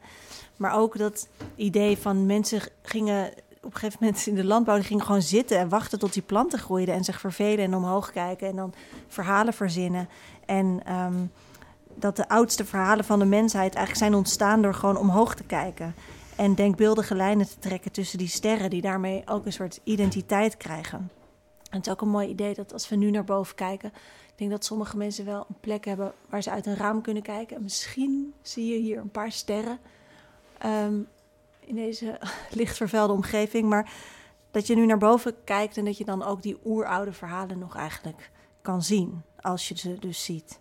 Maar ook dat idee van mensen gingen op een gegeven moment in de landbouw, die gingen gewoon zitten en wachten tot die planten groeiden en zich vervelen en omhoog kijken en dan verhalen verzinnen. En ehm, dat de oudste verhalen van de mensheid eigenlijk zijn ontstaan door gewoon omhoog te kijken. En denkbeeldige lijnen te trekken tussen die sterren, die daarmee ook een soort identiteit krijgen. Het is ook een mooi idee dat als we nu naar boven kijken, ik denk dat sommige mensen wel een plek hebben waar ze uit een raam kunnen kijken. En misschien zie je hier een paar sterren ehm, in deze lichtvervuilde omgeving. Maar dat je nu naar boven kijkt en dat je dan ook die oeroude verhalen nog eigenlijk kan zien, als je ze dus ziet.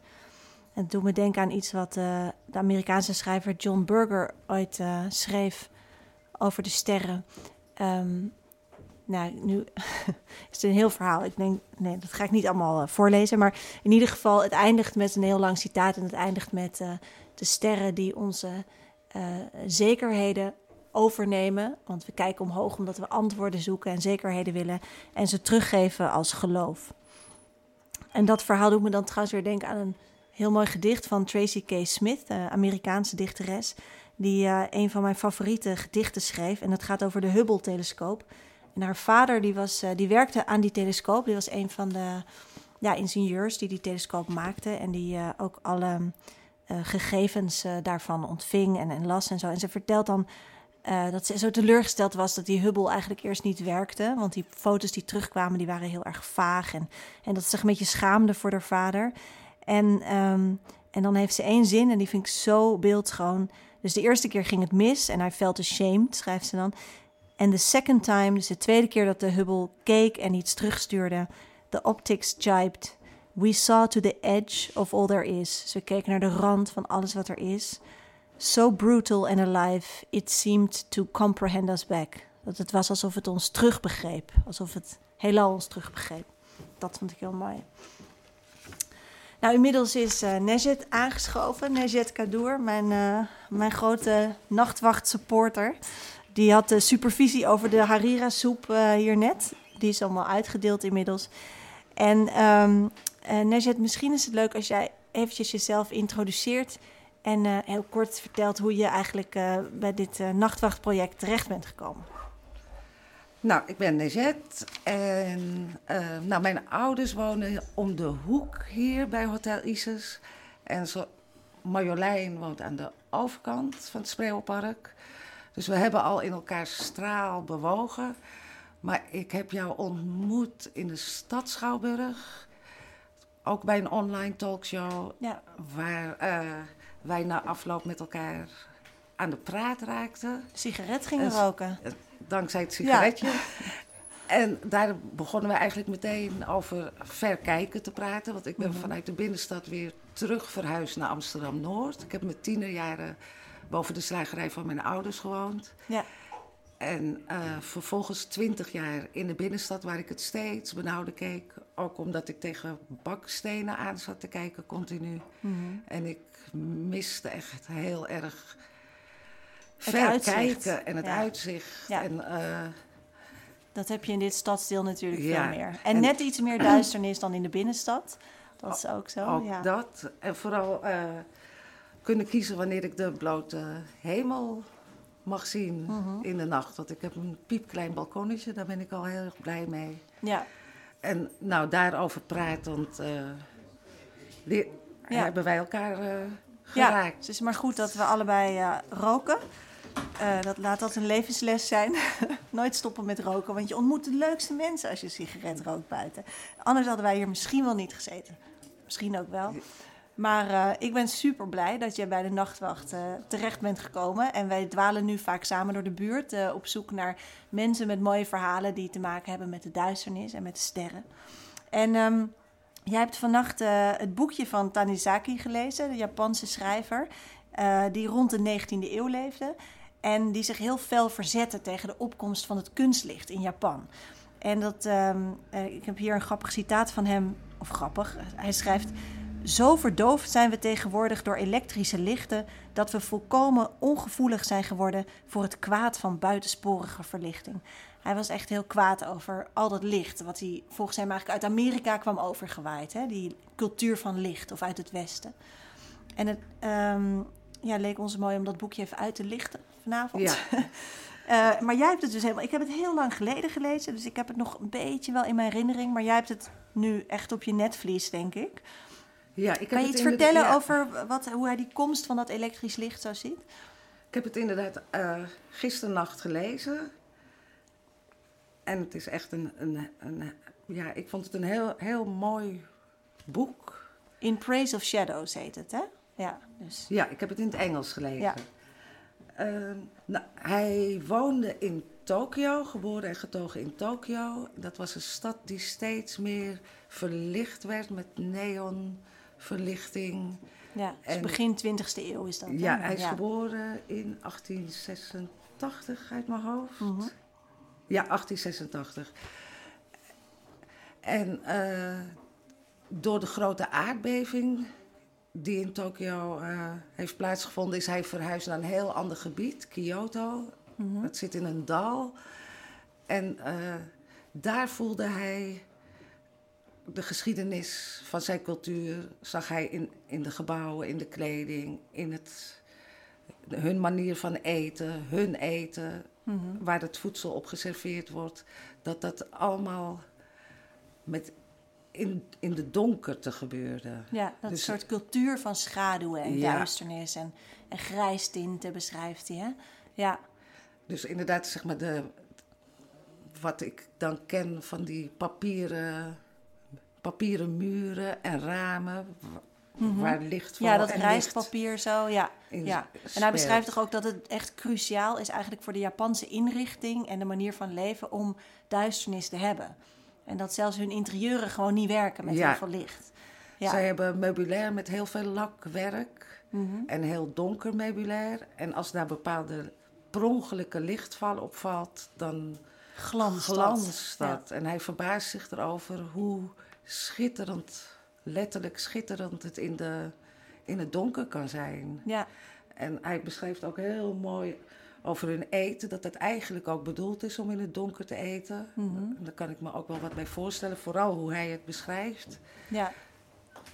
En doet me denken aan iets wat uh, de Amerikaanse schrijver John Berger ooit uh, schreef over de sterren. Um, nou, nu is het een heel verhaal. Ik denk, nee, dat ga ik niet allemaal uh, voorlezen. Maar in ieder geval, het eindigt met een heel lang citaat. En het eindigt met de sterren die onze zekerheden overnemen. Want we kijken omhoog omdat we antwoorden zoeken en zekerheden willen. En ze teruggeven als geloof. En dat verhaal doet me dan trouwens weer denken aan een heel mooi gedicht van Tracy K. Smith, de Amerikaanse dichteres, die een van mijn favoriete gedichten schreef. En dat gaat over de Hubble-telescoop. En haar vader die was, uh, die werkte aan die telescoop. Die was een van de ja, ingenieurs die die telescoop maakte. En die uh, ook alle gegevens daarvan ontving en, en, las en zo. En ze vertelt dan dat ze zo teleurgesteld was dat die Hubble eigenlijk eerst niet werkte. Want die foto's die terugkwamen, die waren heel erg vaag. En, en dat ze zich een beetje schaamde voor haar vader. En, um, en dan heeft ze één zin en die vind ik zo beeldschoon. Dus de eerste keer ging het mis en hij felt ashamed, schrijft ze dan. En the second time, dus de tweede keer dat de Hubble keek en iets terugstuurde, the optics jibed. We saw to the edge of all there is. Ze keken naar de rand van alles wat er is. So brutal and alive, it seemed to comprehend us back. Dat het was alsof het ons terugbegreep. Alsof het heelal ons terugbegreep. Dat vond ik heel mooi. Nou, inmiddels is uh, Nejet aangeschoven. Nejet Kadour, mijn, uh, mijn grote nachtwacht-supporter. Die had de supervisie over de harira-soep uh, hier net. Die is allemaal uitgedeeld inmiddels. En um, misschien is het leuk als jij eventjes jezelf introduceert... en heel kort vertelt hoe je eigenlijk bij dit nachtwachtproject terecht bent gekomen. Nou, ik ben Nezet en nou, mijn ouders wonen om de hoek hier bij Hotel Isis. En zo, Marjolein woont aan de overkant van het Spreeuwpark. Dus we hebben al in elkaar straal bewogen. Maar ik heb jou ontmoet in de stad Schouwburg. Ook bij een online talkshow. Ja. Waar uh, wij na afloop met elkaar aan de praat raakten. Sigaret gingen roken dankzij het sigaretje. En daar begonnen we eigenlijk meteen over verkijken te praten. Want ik ben mhm. vanuit de binnenstad weer terug verhuisd naar Amsterdam-Noord. Ik heb mijn tienerjaren boven de slagerij van mijn ouders gewoond. Ja. En uh, vervolgens twintig jaar in de binnenstad, waar ik het steeds benauwder keek. Ook omdat ik tegen bakstenen aan zat te kijken, continu. Mhm. En ik miste echt heel erg ver kijken en het uitzicht. En, uh, dat heb je in dit stadsdeel natuurlijk veel meer. En, net iets meer duisternis dan in de binnenstad. Dat is ook zo. Ook ja. dat. En vooral uh, kunnen kiezen wanneer ik de blote hemel mag zien mhm. in de nacht. Want ik heb een piepklein balkonnetje, daar ben ik al heel erg blij mee. Ja. En nou, daarover pratend uh, ja. hebben wij elkaar uh, geraakt. Ja, het is maar goed dat we allebei uh, roken. Dat laat dat een levensles zijn. Nooit stoppen met roken, want je ontmoet de leukste mensen als je sigaret rookt buiten. Anders hadden wij hier misschien wel niet gezeten. Misschien ook wel. Maar uh, ik ben super blij dat je bij de nachtwacht uh, terecht bent gekomen. En wij dwalen nu vaak samen door de buurt uh, op zoek naar mensen met mooie verhalen die te maken hebben met de duisternis en met de sterren. En um, jij hebt vannacht het boekje van Tanizaki gelezen, de Japanse schrijver, die rond de 19e eeuw leefde. En die zich heel fel verzetten tegen de opkomst van het kunstlicht in Japan. En dat, um, ik heb hier een grappig citaat van hem, of grappig. Hij schrijft: Zo verdoofd zijn we tegenwoordig door elektrische lichten dat we volkomen ongevoelig zijn geworden voor het kwaad van buitensporige verlichting. Hij was echt heel kwaad over al dat licht, wat hij volgens hem eigenlijk uit Amerika kwam overgewaaid. Hè? Die cultuur van licht of uit het Westen. En het um, ja, leek ons mooi om dat boekje even uit te lichten vanavond. Ja. uh, maar jij hebt het dus helemaal. Ik heb het heel lang geleden gelezen, dus ik heb het nog een beetje wel in mijn herinnering. Maar jij hebt het nu echt op je netvlies, denk ik. Ja, ik heb Kan je iets vertellen ja. over wat, hoe hij die komst van dat elektrisch licht zo ziet? Ik heb het inderdaad uh, gisternacht gelezen. En het is echt een, een, een, Ja, ik vond het een heel, heel mooi boek. In Praise of Shadows heet het, hè? Ja, dus. Ja, ik heb het in het Engels gelezen. Ja. Uh, nou, hij woonde in Tokio, geboren en getogen in Tokio. Dat was een stad die steeds meer verlicht werd met neonverlichting. Ja, dus En- begin 20e eeuw is dat. Ja, hij is geboren in 1886 uit mijn hoofd. Mhm. Ja, 1886. En eh, door de grote aardbeving die in Tokio eh, heeft plaatsgevonden, is hij verhuisd naar een heel ander gebied, Kyoto. Mhm. Dat zit in een dal. En eh, daar voelde hij de geschiedenis van zijn cultuur, zag hij in, in de gebouwen, in de kleding, in het, hun manier van eten, hun eten, Mhm. waar het voedsel op geserveerd wordt. Dat dat allemaal met in, in de donkerte gebeurde. Ja, dat Dus- soort cultuur van schaduwen en Ja. duisternis en, en grijstinten beschrijft hij, hè? Ja, Dus inderdaad, zeg maar, de, wat ik dan ken van die papieren, papieren muren en ramen, wa- waar licht van Mhm. ja dat rijstpapier zo, ja. ja. En hij beschrijft toch ook dat het echt cruciaal is eigenlijk voor de Japanse inrichting en de manier van leven om duisternis te hebben. En dat zelfs hun interieuren gewoon niet werken met Ja. heel veel licht. Ja. Zij hebben meubilair met heel veel lakwerk Mhm. en heel donker meubilair. En als daar bepaalde prongelijke lichtval opvalt, dan Glans glanst dat. En hij verbaast zich erover hoe schitterend, letterlijk schitterend het in, de, in het donker kan zijn. Ja, En hij beschrijft ook heel mooi over hun eten, dat het eigenlijk ook bedoeld is om in het donker te eten. Mhm. Daar kan ik me ook wel wat bij voorstellen, vooral hoe hij het beschrijft. ja.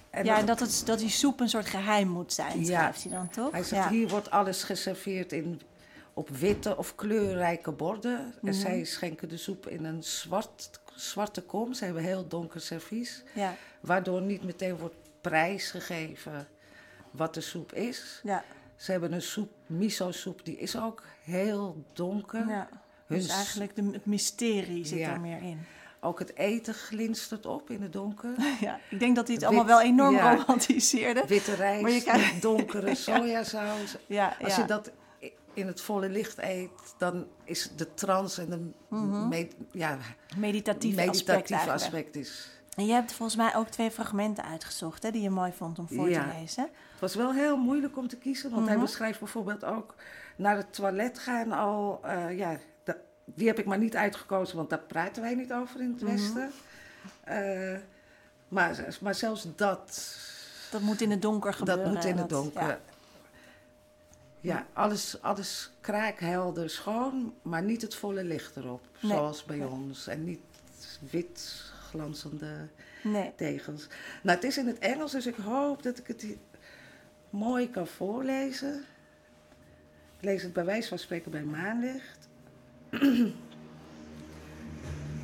En ja, dat- en dat, het, dat die soep een soort geheim moet zijn, Ja. schrijft hij dan toch? Hij zegt, ja. hier wordt alles geserveerd in, op witte of kleurrijke borden. Mhm. En zij schenken de soep in een zwart, zwarte kom. Ze hebben heel donker servies. ja, Waardoor niet meteen wordt prijsgegeven wat de soep is. ja, Ze hebben een soep, miso-soep, die is ook heel donker. ja. Dus eigenlijk de, het mysterie zit Ja. er meer in. Ook het eten glinstert op in het donker. Ja, ik denk dat hij het Wit, allemaal wel enorm ja. romantiseerde. Witte rijst Maar je krijgt- donkere sojasaus. Ja, Als je dat in het volle licht eet, dan is de trance en de me- ja, meditatieve, aspect meditatieve eigenlijk. aspect is. En je hebt volgens mij ook twee fragmenten uitgezocht hè, die je mooi vond om voor Ja. te lezen. Het was wel heel moeilijk om te kiezen, want Mhm. hij beschrijft bijvoorbeeld ook naar het toilet gaan al. eh, ja, die heb ik maar niet uitgekozen, want daar praten wij niet over in het Mhm. Westen. Eh, maar, maar zelfs dat, Dat moet in het donker gebeuren. dat moet in het donker. ja. Ja, alles, alles kraakhelder schoon, maar niet het volle licht erop, Nee. zoals bij ons. En niet wit glanzende Nee. tegels. Nou, het is in het Engels, dus ik hoop dat ik het mooi kan voorlezen. Ik lees het bij wijze van spreken bij maanlicht.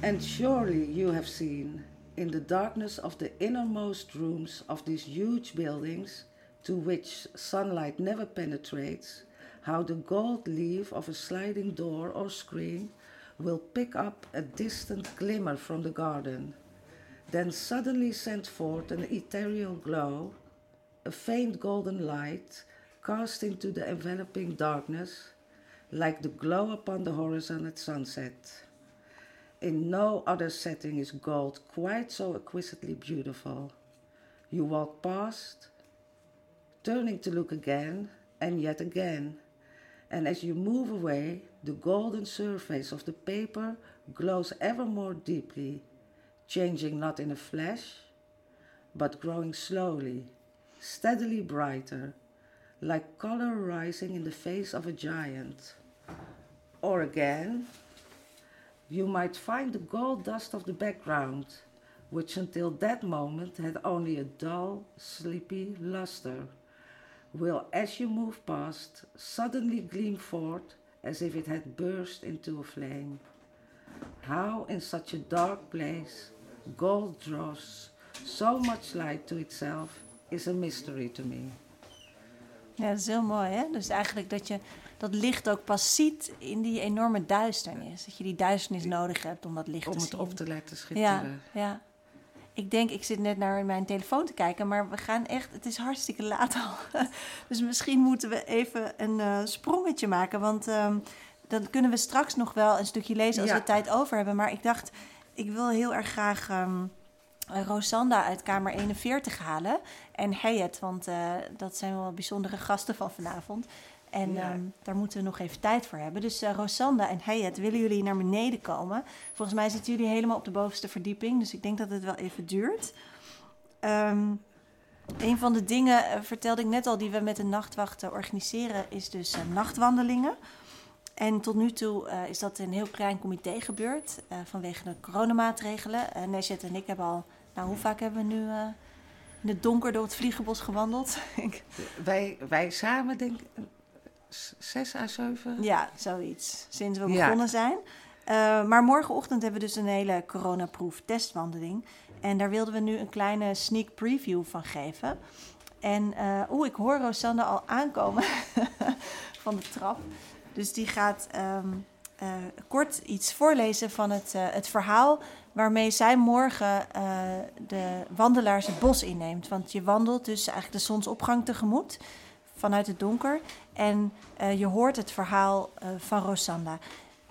And surely you have seen, in the darkness of the innermost rooms of these huge buildings, to which sunlight never penetrates, how the gold leaf of a sliding door or screen will pick up a distant glimmer from the garden then suddenly send forth an ethereal glow, a faint golden light cast into the enveloping darkness, like the glow upon the horizon at sunset. In no other setting is gold quite so exquisitely beautiful. You walk past, turning to look again and yet again, and as you move away, the golden surface of the paper glows ever more deeply changing not in a flash, but growing slowly, steadily brighter, like color rising in the face of a giant. Or again, you might find the gold dust of the background, which until that moment had only a dull, sleepy luster, will, as you move past, suddenly gleam forth as if it had burst into a flame. How, in such a dark place, gold draws so much light to itself is a mystery to me. Ja, dat is heel mooi, hè? Dus eigenlijk dat je dat licht ook pas ziet in die enorme duisternis. Dat je die duisternis nodig hebt om dat licht Om te het zien. op te laten schitteren. Ja, ja. Ik denk, ik zit net naar mijn telefoon te kijken, maar we gaan echt, het is hartstikke laat al. dus misschien moeten we even een eh, sprongetje maken, want ehm, dan kunnen we straks nog wel een stukje lezen als Ja. we tijd over hebben. Maar ik dacht, ik wil heel erg graag ehm, eh, Rosanda uit kamer 41 halen en Hayet, want eh, dat zijn wel bijzondere gasten van vanavond. En Ja. ehm, daar moeten we nog even tijd voor hebben. Dus eh, Rosanda en Hayet, willen jullie naar beneden komen? Volgens mij zitten jullie helemaal op de bovenste verdieping. Dus ik denk dat het wel even duurt. Ehm, een van de dingen, eh, vertelde ik net al, die we met de nachtwachten organiseren, is dus eh, nachtwandelingen. En tot nu toe is dat in een heel klein comité gebeurd vanwege de coronamaatregelen. Uh, Nesjet en ik hebben al, nou hoe vaak hebben we nu in het donker door het vliegenbos gewandeld? Wij, wij samen, denk zes à zeven. Ja, zoiets. Sinds we Ja. begonnen zijn. Eh, maar morgenochtend hebben we dus een hele coronaproof testwandeling. En daar wilden we nu een kleine sneak preview van geven. En eh oeh, ik hoor Rosanne al aankomen van de trap. Dus die gaat ehm, eh, kort iets voorlezen van het, het verhaal waarmee zij morgen de wandelaars het bos inneemt. Want je wandelt dus eigenlijk de zonsopgang tegemoet vanuit het donker. En eh, je hoort het verhaal eh, van Rosanda.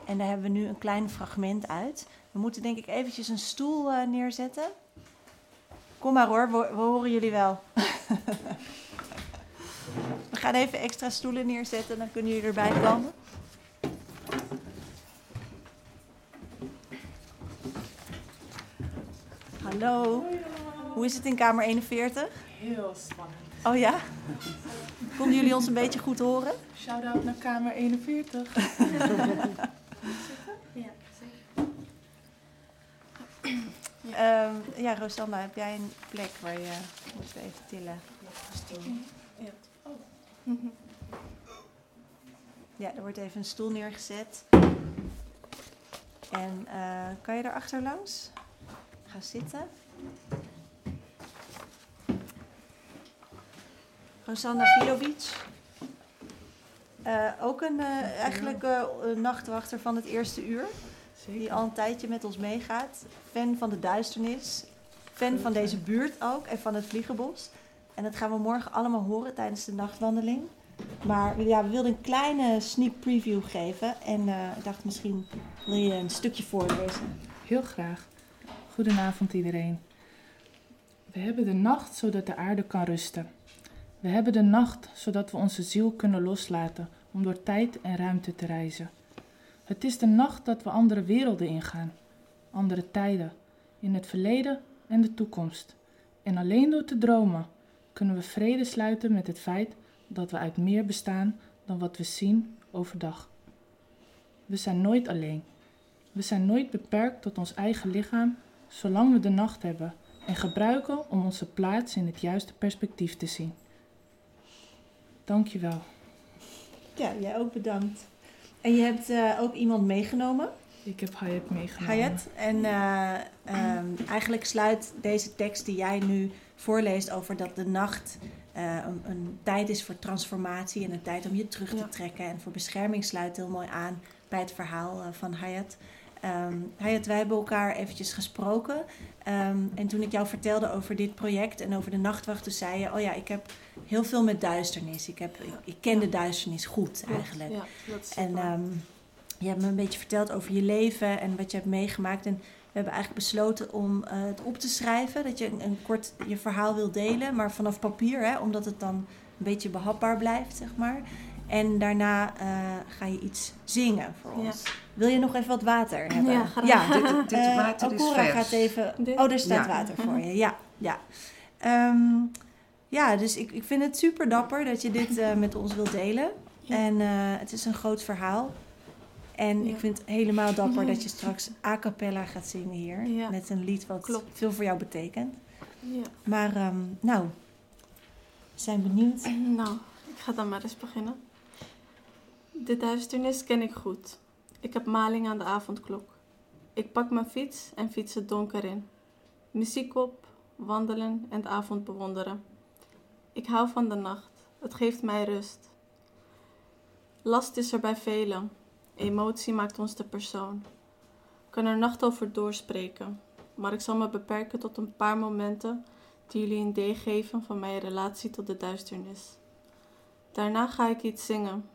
En daar hebben we nu een klein fragment uit. We moeten denk ik eventjes een stoel eh, neerzetten. Kom maar hoor, we, we horen jullie wel. we gaan even extra stoelen neerzetten, dan kunnen jullie erbij komen. Hallo, hoe is het in kamer 41? Heel spannend. Oh ja? Konden jullie ons een beetje goed horen? Shout-out naar kamer 41. Ehm, ja, Rosanna, heb jij een plek waar je moet even tillen? Ja, er wordt even een stoel neergezet. En eh, kan je erachter langs? Ga zitten. Rosanna Vilovic. Eh, ook een, eh, eigenlijk eh, nachtwachter van het eerste uur. Die al een tijdje met ons meegaat. Fan van de duisternis. Fan van deze buurt ook en van het vliegenbos. En dat gaan we morgen allemaal horen tijdens de nachtwandeling. Maar ja, we wilden een kleine sneak preview geven. En ik dacht misschien wil je een stukje voorlezen. Heel graag. Goedenavond iedereen. We hebben de nacht zodat de aarde kan rusten. We hebben de nacht zodat we onze ziel kunnen loslaten om door tijd en ruimte te reizen. Het is de nacht dat we andere werelden ingaan, andere tijden, in het verleden en de toekomst. En alleen door te dromen kunnen we vrede sluiten met het feit dat we uit meer bestaan dan wat we zien overdag. We zijn nooit alleen. We zijn nooit beperkt tot ons eigen lichaam, zolang we de nacht hebben en gebruiken om onze plaats in het juiste perspectief te zien. Dankjewel. Ja, jij ook bedankt. En je hebt eh, ook iemand meegenomen. Ik heb Hayat meegenomen. Hayat. En eh, ehm, eigenlijk sluit deze tekst die jij nu voorleest over dat de nacht eh, een, een tijd is voor transformatie en een tijd om je terug te Ja. trekken en voor bescherming sluit heel mooi aan bij het verhaal van Hayat. Ehm Hayat, wij hebben elkaar eventjes gesproken. Ehm, en toen ik jou vertelde over dit project en over de nachtwacht, toen zei je: Oh ja, ik heb heel veel met duisternis. Ik, heb, ik, ik ken de duisternis goed eigenlijk. Ja, dat is En ehm, je hebt me een beetje verteld over je leven en wat je hebt meegemaakt. En we hebben eigenlijk besloten om eh, het op te schrijven. Dat je een, een kort je verhaal wil delen, maar vanaf papier, hè, omdat het dan een beetje behapbaar blijft, zeg maar. En daarna eh, ga je iets zingen voor Ja. ons. Wil je nog even wat water hebben? Ja, graag. Ja, Dit, dit eh, water is vers. gaat even. Dit? Oh, daar staat Ja. water voor je. Ja, ja. Ehm, ja, dus ik, ik vind het super dapper dat je dit eh, met ons wilt delen. Ja. En eh, het is een groot verhaal. En Ja. ik vind het helemaal dapper dat je straks a cappella gaat zingen hier. Ja. Met een lied wat Klopt. veel voor jou betekent. Ja. Maar ehm, nou, we zijn benieuwd. Nou, ik ga dan maar eens beginnen. De duisternis ken ik goed. Ik heb maling aan de avondklok. Ik pak mijn fiets en fiets het donker in. Muziek op, wandelen en de avond bewonderen. Ik hou van de nacht. Het geeft mij rust. Last is er bij velen. Emotie maakt ons de persoon. Ik kan er nacht over doorspreken, maar ik zal me beperken tot een paar momenten die jullie een idee geven van mijn relatie tot de duisternis. Daarna ga ik iets zingen.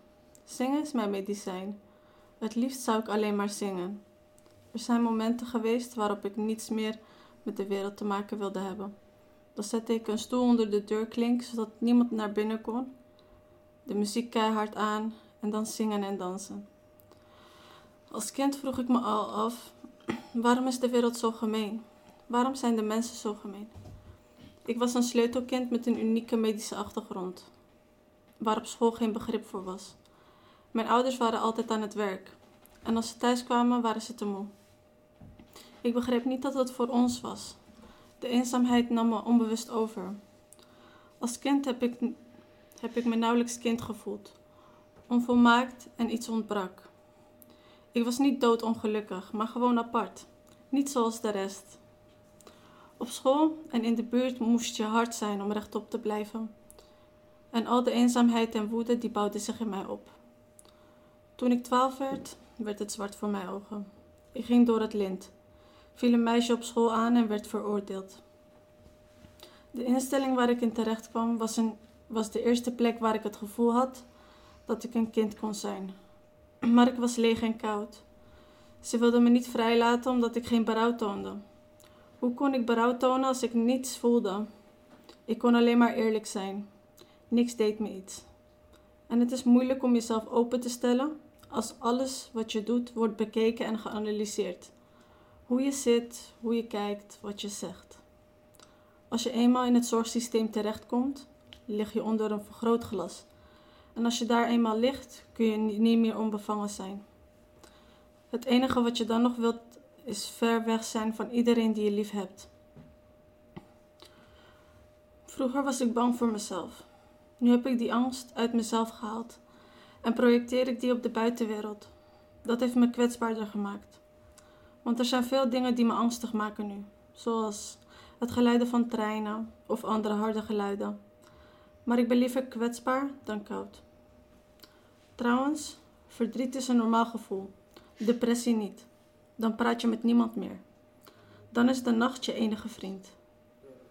Zingen is mijn medicijn. Het liefst zou ik alleen maar zingen. Er zijn momenten geweest waarop ik niets meer met de wereld te maken wilde hebben. Dan zette ik een stoel onder de deurklink zodat niemand naar binnen kon. De muziek keihard aan en dan zingen en dansen. Als kind vroeg ik me al af: waarom is de wereld zo gemeen? Waarom zijn de mensen zo gemeen? Ik was een sleutelkind met een unieke medische achtergrond, waar op school geen begrip voor was. Mijn ouders waren altijd aan het werk en als ze thuis kwamen waren ze te moe. Ik begreep niet dat het voor ons was. De eenzaamheid nam me onbewust over. Als kind heb ik, heb ik me nauwelijks kind gevoeld, onvolmaakt en iets ontbrak. Ik was niet doodongelukkig, maar gewoon apart, niet zoals de rest. Op school en in de buurt moest je hard zijn om rechtop te blijven. En al de eenzaamheid en woede die bouwden zich in mij op. Toen ik twaalf werd, werd het zwart voor mijn ogen. Ik ging door het lint, viel een meisje op school aan en werd veroordeeld. De instelling waar ik in terecht kwam was, een, was de eerste plek waar ik het gevoel had dat ik een kind kon zijn. Maar ik was leeg en koud. Ze wilden me niet vrijlaten omdat ik geen berouw toonde. Hoe kon ik berouw tonen als ik niets voelde? Ik kon alleen maar eerlijk zijn. Niks deed me iets. En het is moeilijk om jezelf open te stellen als alles wat je doet wordt bekeken en geanalyseerd. Hoe je zit, hoe je kijkt, wat je zegt. Als je eenmaal in het zorgsysteem terechtkomt, lig je onder een vergrootglas. En als je daar eenmaal ligt, kun je niet meer onbevangen zijn. Het enige wat je dan nog wilt is ver weg zijn van iedereen die je lief hebt. Vroeger was ik bang voor mezelf. Nu heb ik die angst uit mezelf gehaald en projecteer ik die op de buitenwereld. Dat heeft me kwetsbaarder gemaakt. Want er zijn veel dingen die me angstig maken nu, zoals het geluiden van treinen of andere harde geluiden. Maar ik ben liever kwetsbaar dan koud. Trouwens, verdriet is een normaal gevoel, depressie niet dan praat je met niemand meer. Dan is de nacht je enige vriend.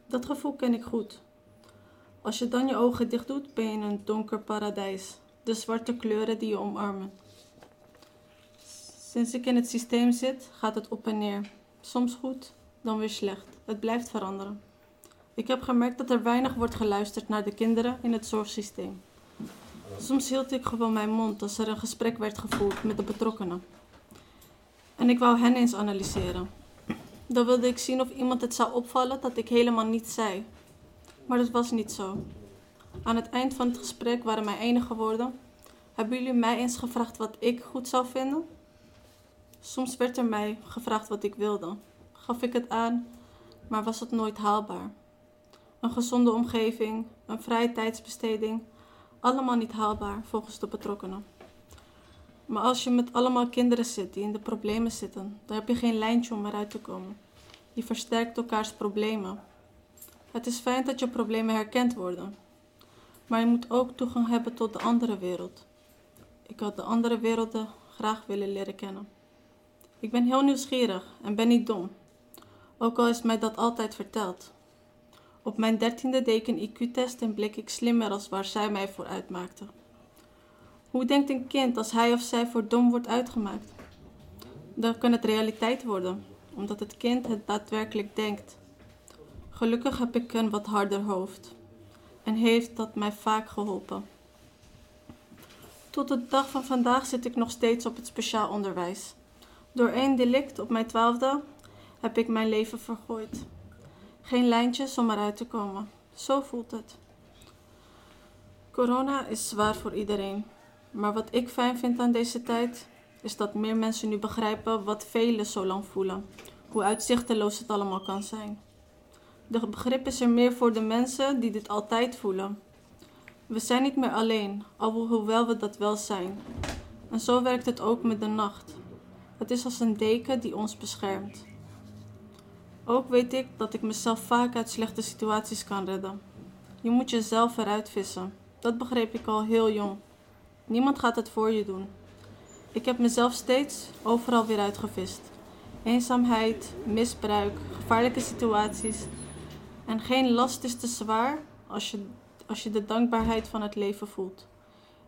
Dat gevoel ken ik goed. Als je dan je ogen dicht doet, ben je in een donker paradijs. De zwarte kleuren die je omarmen. Sinds ik in het systeem zit, gaat het op en neer. Soms goed, dan weer slecht. Het blijft veranderen. Ik heb gemerkt dat er weinig wordt geluisterd naar de kinderen in het zorgsysteem. Soms hield ik gewoon mijn mond als er een gesprek werd gevoerd met de betrokkenen. En ik wou hen eens analyseren. Dan wilde ik zien of iemand het zou opvallen dat ik helemaal niets zei. Maar dat was niet zo. Aan het eind van het gesprek waren mijn enige woorden: Hebben jullie mij eens gevraagd wat ik goed zou vinden? Soms werd er mij gevraagd wat ik wilde. Gaf ik het aan, maar was het nooit haalbaar. Een gezonde omgeving, een vrije tijdsbesteding, allemaal niet haalbaar volgens de betrokkenen. Maar als je met allemaal kinderen zit die in de problemen zitten, dan heb je geen lijntje om eruit te komen. Je versterkt elkaars problemen. Het is fijn dat je problemen herkend worden, maar je moet ook toegang hebben tot de andere wereld. Ik had de andere werelden graag willen leren kennen. Ik ben heel nieuwsgierig en ben niet dom, ook al is mij dat altijd verteld. Op mijn dertiende deed een IQ-test en bleek ik slimmer als waar zij mij voor uitmaakten. Hoe denkt een kind als hij of zij voor dom wordt uitgemaakt? Dan kan het realiteit worden, omdat het kind het daadwerkelijk denkt. Gelukkig heb ik een wat harder hoofd en heeft dat mij vaak geholpen. Tot de dag van vandaag zit ik nog steeds op het speciaal onderwijs. Door één delict op mijn twaalfde heb ik mijn leven vergooid. Geen lijntjes om eruit te komen. Zo voelt het. Corona is zwaar voor iedereen. Maar wat ik fijn vind aan deze tijd, is dat meer mensen nu begrijpen wat velen zo lang voelen. Hoe uitzichteloos het allemaal kan zijn. De begrip is er meer voor de mensen die dit altijd voelen. We zijn niet meer alleen, alhoewel we dat wel zijn. En zo werkt het ook met de nacht. Het is als een deken die ons beschermt. Ook weet ik dat ik mezelf vaak uit slechte situaties kan redden. Je moet jezelf eruit vissen. Dat begreep ik al heel jong. Niemand gaat het voor je doen. Ik heb mezelf steeds overal weer uitgevist. Eenzaamheid, misbruik, gevaarlijke situaties. En geen last is te zwaar als je, als je de dankbaarheid van het leven voelt.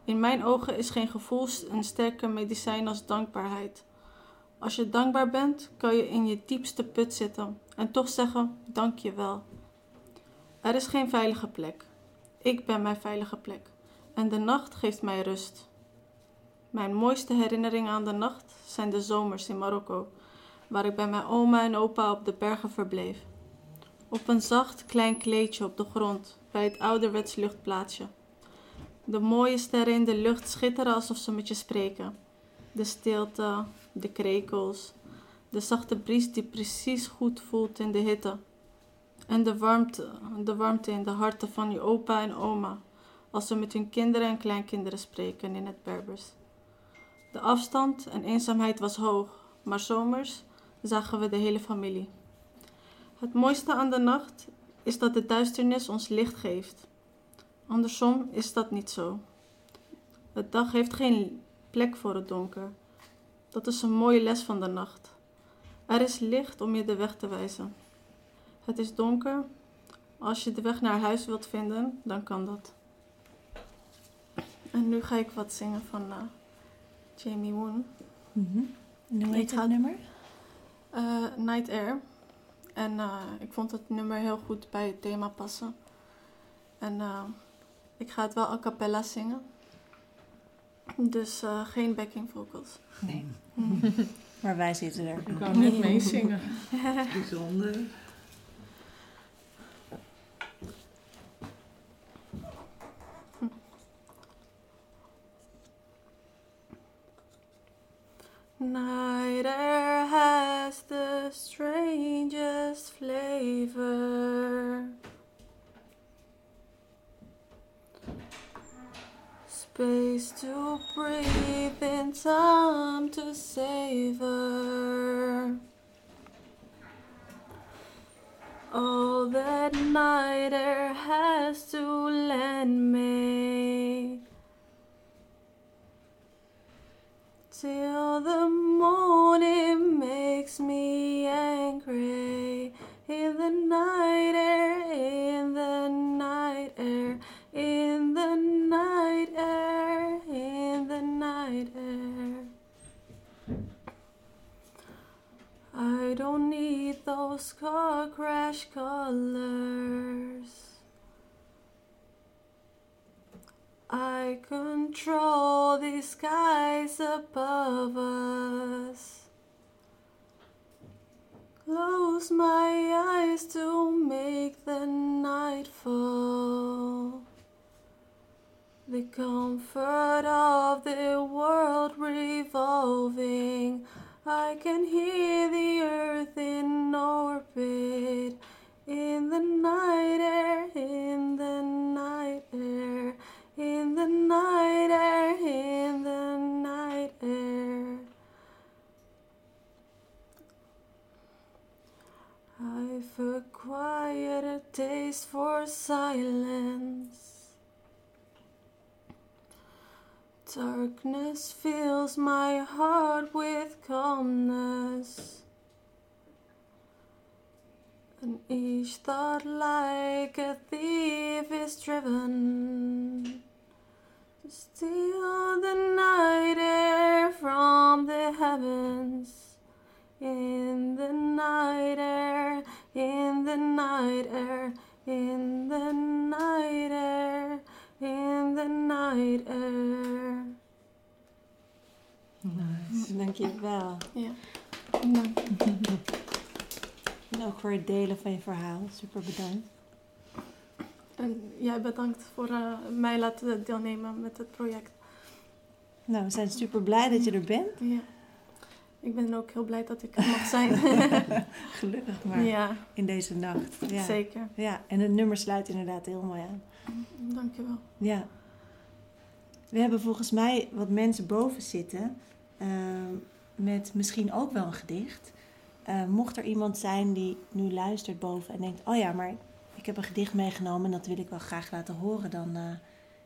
In mijn ogen is geen gevoel een sterker medicijn als dankbaarheid. Als je dankbaar bent, kan je in je diepste put zitten en toch zeggen: Dank je wel. Er is geen veilige plek. Ik ben mijn veilige plek. En de nacht geeft mij rust. Mijn mooiste herinneringen aan de nacht zijn de zomers in Marokko, waar ik bij mijn oma en opa op de bergen verbleef. Op een zacht klein kleedje op de grond bij het ouderwets luchtplaatsje. De mooie sterren in de lucht schitteren alsof ze met je spreken. De stilte, de krekels, de zachte bries die precies goed voelt in de hitte. En de warmte, de warmte in de harten van je opa en oma als ze met hun kinderen en kleinkinderen spreken in het Berbers. De afstand en eenzaamheid was hoog, maar zomers zagen we de hele familie. Het mooiste aan de nacht is dat de duisternis ons licht geeft. Andersom is dat niet zo. Het dag heeft geen plek voor het donker. Dat is een mooie les van de nacht. Er is licht om je de weg te wijzen. Het is donker. Als je de weg naar huis wilt vinden, dan kan dat. En nu ga ik wat zingen van uh, Jamie Woon. Mm En hoe heet Ik het nummer? Eh, Night Air. En eh, ik vond het nummer heel goed bij het thema passen. En eh, ik ga het wel a cappella zingen. Dus eh, geen backing vocals. Nee. Maar wij zitten er. Ik wou net meezingen. Bijzonder. Night air has the strangest flavor. Space to breathe in time to savor. All that night air has to lend me. Till the morning makes me angry. In the night air, in the night air, in the night air, in the night air. I don't need those car crash colors. I control the skies above us. Close my eyes to make the night fall. The comfort of the world revolving. I can hear the earth in orbit. In the night air, in the night air, in the night air, in the night air. I've acquired a taste for silence. Darkness fills my heart with calmness. And each thought, like a thief, is driven to steal the night air from the heavens. In the night air, in the night air, in the night air, in the night air. Nice. Dankjewel. Ja. En ook voor het delen van je verhaal. Super bedankt. En jij bedankt voor eh, mij laten deelnemen met het project. Nou, we zijn super blij dat je er bent. Ja. Ik ben ook heel blij dat ik er mag zijn. Gelukkig maar. ja, In deze nacht. Ja. zeker. Ja, en het nummer sluit inderdaad heel mooi aan. Dankjewel. Ja. We hebben volgens mij wat mensen boven zitten. ehm, met misschien ook wel een gedicht. Eh, mocht er iemand zijn die nu luistert boven en denkt: Oh ja, maar ik heb een gedicht meegenomen en dat wil ik wel graag laten horen. Dan eh,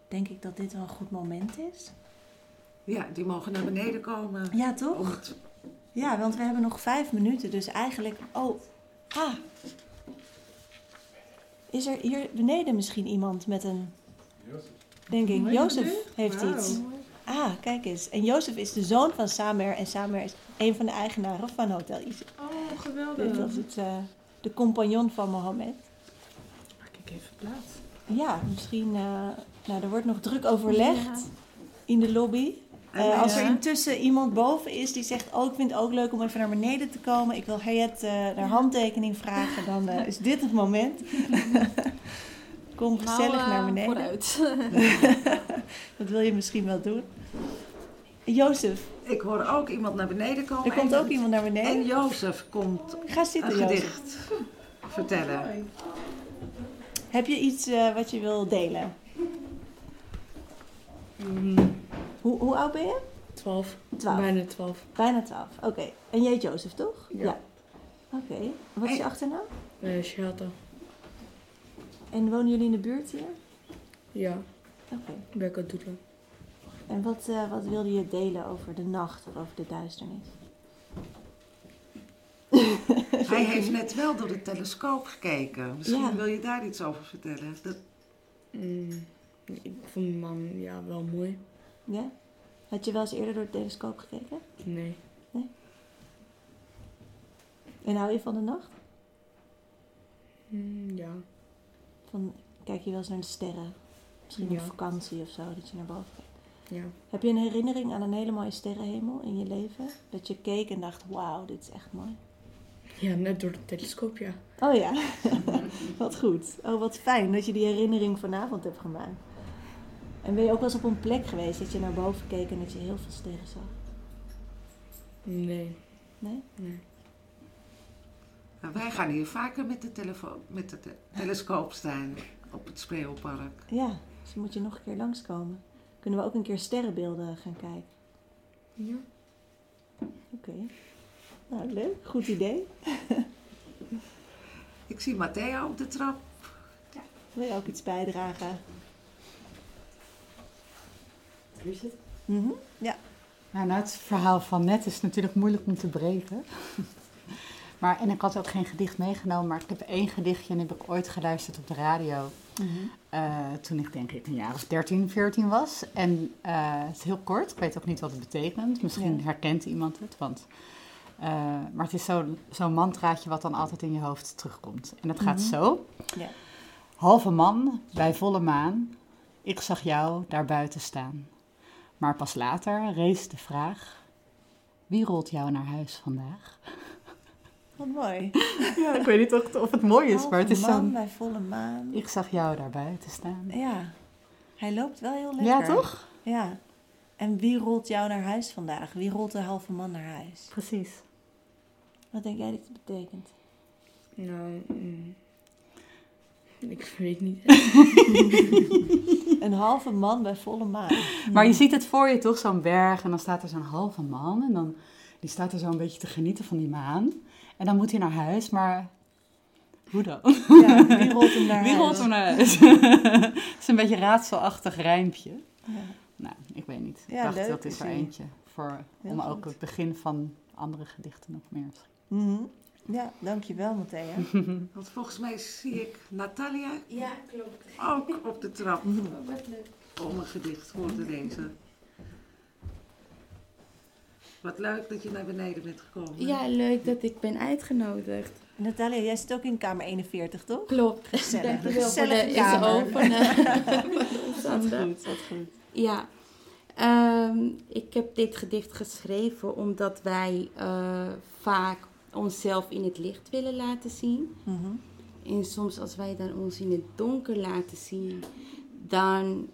denk ik dat dit wel een goed moment is. Ja, die mogen naar beneden komen. Ja, toch? het- Ja, want we hebben nog vijf minuten, dus eigenlijk... Oh, ah. Is er hier beneden misschien iemand met een... Denk ik, Jozef heeft iets. Ah, kijk eens. En Jozef is de zoon van Samer. En Samer is een van de eigenaren van Hotel Isis. Oh, geweldig. dat is het, eh, de compagnon van Mohammed. Ik even plaats. Ja, misschien... eh, nou, er wordt nog druk overlegd in de lobby. En Eh, als er intussen iemand boven is die zegt... oh, ik vind het ook leuk om even naar beneden te komen... ik wil Hayat eh naar handtekening vragen... dan eh, is dit het moment. Kom gezellig Nou, naar beneden. Vooruit. Dat wil je misschien wel doen. Jozef, Ik hoor ook iemand naar beneden komen. er komt en- ook iemand naar En beneden. Jozef komt Ga een zitten, Jozef. gedicht vertellen. Heb je iets eh, wat je wil delen? Hoe, hoe oud ben je? 12. Twaalf. Bijna 12. Bijna twaalf. Oké. En jij Jozef, toch? Ja. Oké. Wat is je achternaam? Uh. En wonen jullie in de buurt hier? Ja, Oké. Becca Doedelen. En wat, eh, wat wilde je delen over de nacht of over de duisternis? Hij heeft net wel door de telescoop gekeken. Misschien Ja. wil je daar iets over vertellen. Dat, Mm, ik vond mijn man ja, wel mooi. Ja? Had je wel eens eerder door de telescoop gekeken? Nee. En hou je van de nacht? Mm, ja. Van, kijk je wel eens naar de sterren? Misschien Ja. op vakantie of zo, dat je naar boven kijkt. Ja. Heb je een herinnering aan een hele mooie sterrenhemel in je leven? Dat je keek en dacht, wauw, dit is echt mooi. Ja, net door de telescoop, ja. Oh ja, wat goed. Oh, wat fijn dat je die herinnering vanavond hebt gemaakt. En ben je ook wel eens op een plek geweest dat je naar boven keek en dat je heel veel sterren zag? Nee. Nee? Nee. nou, wij gaan hier vaker met de, telefoon, met de te- telescoop staan op het Spreeuwpark. Ja, dus dan moet je nog een keer langskomen. Kunnen we ook een keer sterrenbeelden gaan kijken? Ja. Oké. Nou, leuk. Goed idee. Ik zie Matteo op de trap. Wil je ook iets bijdragen? Hier zit. Mhm. Nou, nou, het verhaal van net is natuurlijk moeilijk om te breken. Maar, en ik had ook geen gedicht meegenomen, maar ik heb één gedichtje en heb ik ooit geluisterd op de radio. Mhm. eh, toen ik denk ik een jaar of 13, 14 was. En eh, het is heel kort, ik weet ook niet wat het betekent. Misschien Ja. herkent iemand het, want... eh, maar het is zo'n zo'n mantraatje wat dan altijd in je hoofd terugkomt. En het gaat Mhm. zo. Halve man, bij volle maan, ik zag jou daar buiten staan. Maar pas later rees de vraag, wie rolt jou naar huis vandaag? Wat mooi. Ja, ik weet niet of het, of het mooi is, maar het is Halve man zo'n... bij volle maan. Ik zag jou daar buiten staan. Ja, hij loopt wel heel lekker. Ja, toch? Ja. En wie rolt jou naar huis vandaag? Wie rolt de halve man naar huis? Precies. Wat denk jij dat het betekent? Nou, mm, ik weet niet. Een halve man bij volle maan. Maar je ziet het voor je toch, zo'n berg. En dan staat er zo'n halve man. En dan die staat er zo een beetje te genieten van die maan. En dan moet hij naar huis, maar hoe dan? Ja, wie rolt hem naar Wie huis? rolt hem naar huis? Het is een beetje een raadselachtig rijmpje. Ja. Nou, ik weet niet. Ik Ja, dacht, leuk dat is er eentje. Voor, Heel om goed. ook het begin van andere gedichten nog meer. Mhm. Ja, dankjewel Matthea. Want volgens mij zie ik Natalia Ja, klopt. ook op de trap Mhm. Wat leuk. om een gedicht voor te lezen. Wat leuk dat je naar beneden bent gekomen. Ja, leuk dat ik ben uitgenodigd. Natalia, jij zit ook in kamer 41, toch? Klopt. Gezellig. Dankjewel voor de kamer. van, eh, omstander. goed, wat goed. Ja, Ehm, ik heb dit gedicht geschreven omdat wij eh, vaak onszelf in het licht willen laten zien. Mhm. En soms als wij dan ons in het donker laten zien, dan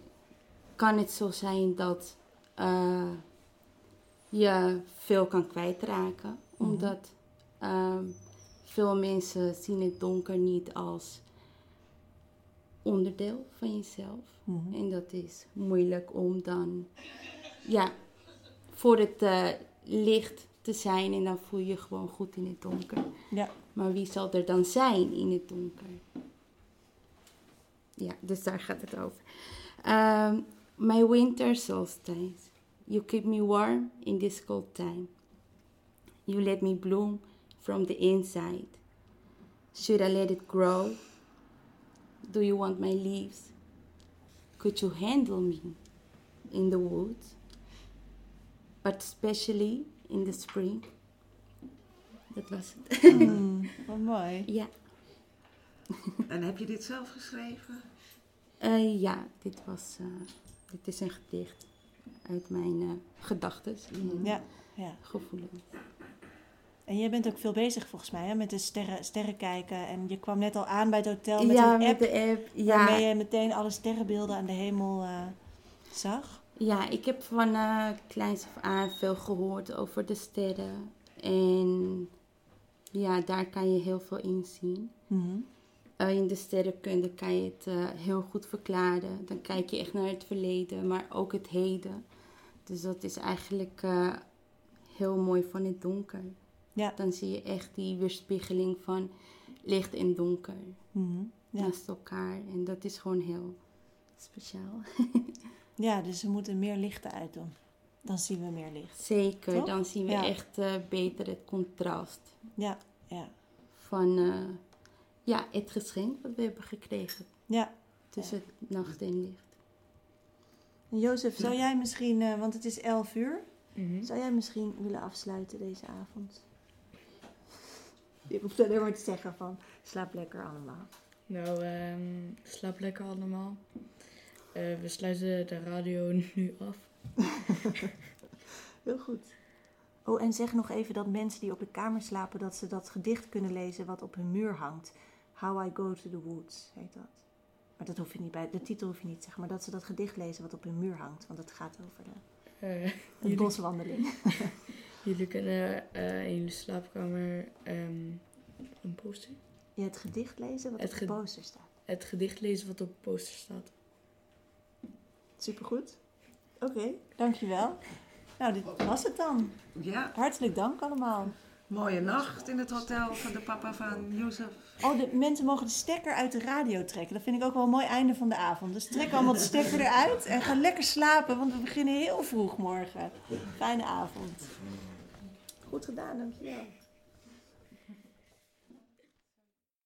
kan het zo zijn dat eh, je veel kan kwijtraken. Mhm. Omdat ehm, veel mensen zien het donker niet als onderdeel van jezelf. Mhm. En dat is moeilijk om dan ja, voor het eh, licht te zijn en dan voel je je gewoon goed in het donker. Ja. Maar wie zal er dan zijn in het donker? Ja, dus daar gaat het over. Um, my winter solstice. You keep me warm in this cold time. You let me bloom from the inside. Should I let it grow? Do you want my leaves? Could you handle me in the woods? But especially in the spring. Dat was het. Mm, wat mooi. ja. En heb je dit zelf geschreven? Eh, ja, dit, was, eh, dit is een gedicht uit mijn uh, gedachten en Ja, ja. gevoelens. En jij bent ook veel bezig volgens mij hè, met de sterren, sterren kijken. En je kwam net al aan bij het hotel met ja, een app. met de app. Ja, Waarmee je meteen alle sterrenbeelden aan de hemel eh, zag. Ja, ik heb van uh, kleins af aan veel gehoord over de sterren. En ja, daar kan je heel veel in zien. Mhm. Uh, in de sterrenkunde kan je het uh, heel goed verklaren. Dan kijk je echt naar het verleden, maar ook het heden. Dus dat is eigenlijk heel mooi van het donker. Ja. Dan zie je echt die weerspiegeling van licht en donker Mhm. Ja. naast elkaar. En dat is gewoon heel speciaal. ja, dus we moeten meer lichten uitdoen. Dan zien we meer licht. Zeker, Toch? dan zien we Ja. echt uh, beter het contrast Ja, ja, van uh, ja, het geschenk wat we hebben gekregen ja. tussen nacht en licht. En Jozef, zou jij misschien, eh, want het is 11 uur, Mhm. zou jij misschien willen afsluiten deze avond? Je hoeft alleen maar te zeggen van, slaap lekker allemaal. Nou, ehm, slaap lekker allemaal. Eh, we sluiten de radio nu af. Heel goed. Oh, en zeg nog even dat mensen die op de kamer slapen, dat ze dat gedicht kunnen lezen wat op hun muur hangt. How I Go to the Woods heet dat. Maar dat hoef je niet bij, de titel hoef je niet te zeggen, maar dat ze dat gedicht lezen wat op hun muur hangt. Want het gaat over de, Eh, de jullie, boswandeling. jullie kunnen eh, in jullie slaapkamer ehm, een poster, Je het gedicht lezen wat Het op de poster staat. het gedicht lezen wat op de poster staat. Supergoed. Oké, dankjewel. Nou, dit was het dan. Ja, Hartelijk dank allemaal. mooie nacht in het hotel van de papa van Jozef. Oh, de mensen mogen de stekker uit de radio trekken. Dat vind ik ook wel een mooi einde van de avond. Dus trek allemaal de stekker eruit en ga lekker slapen, want we beginnen heel vroeg morgen. Fijne avond. Goed gedaan, dankjewel.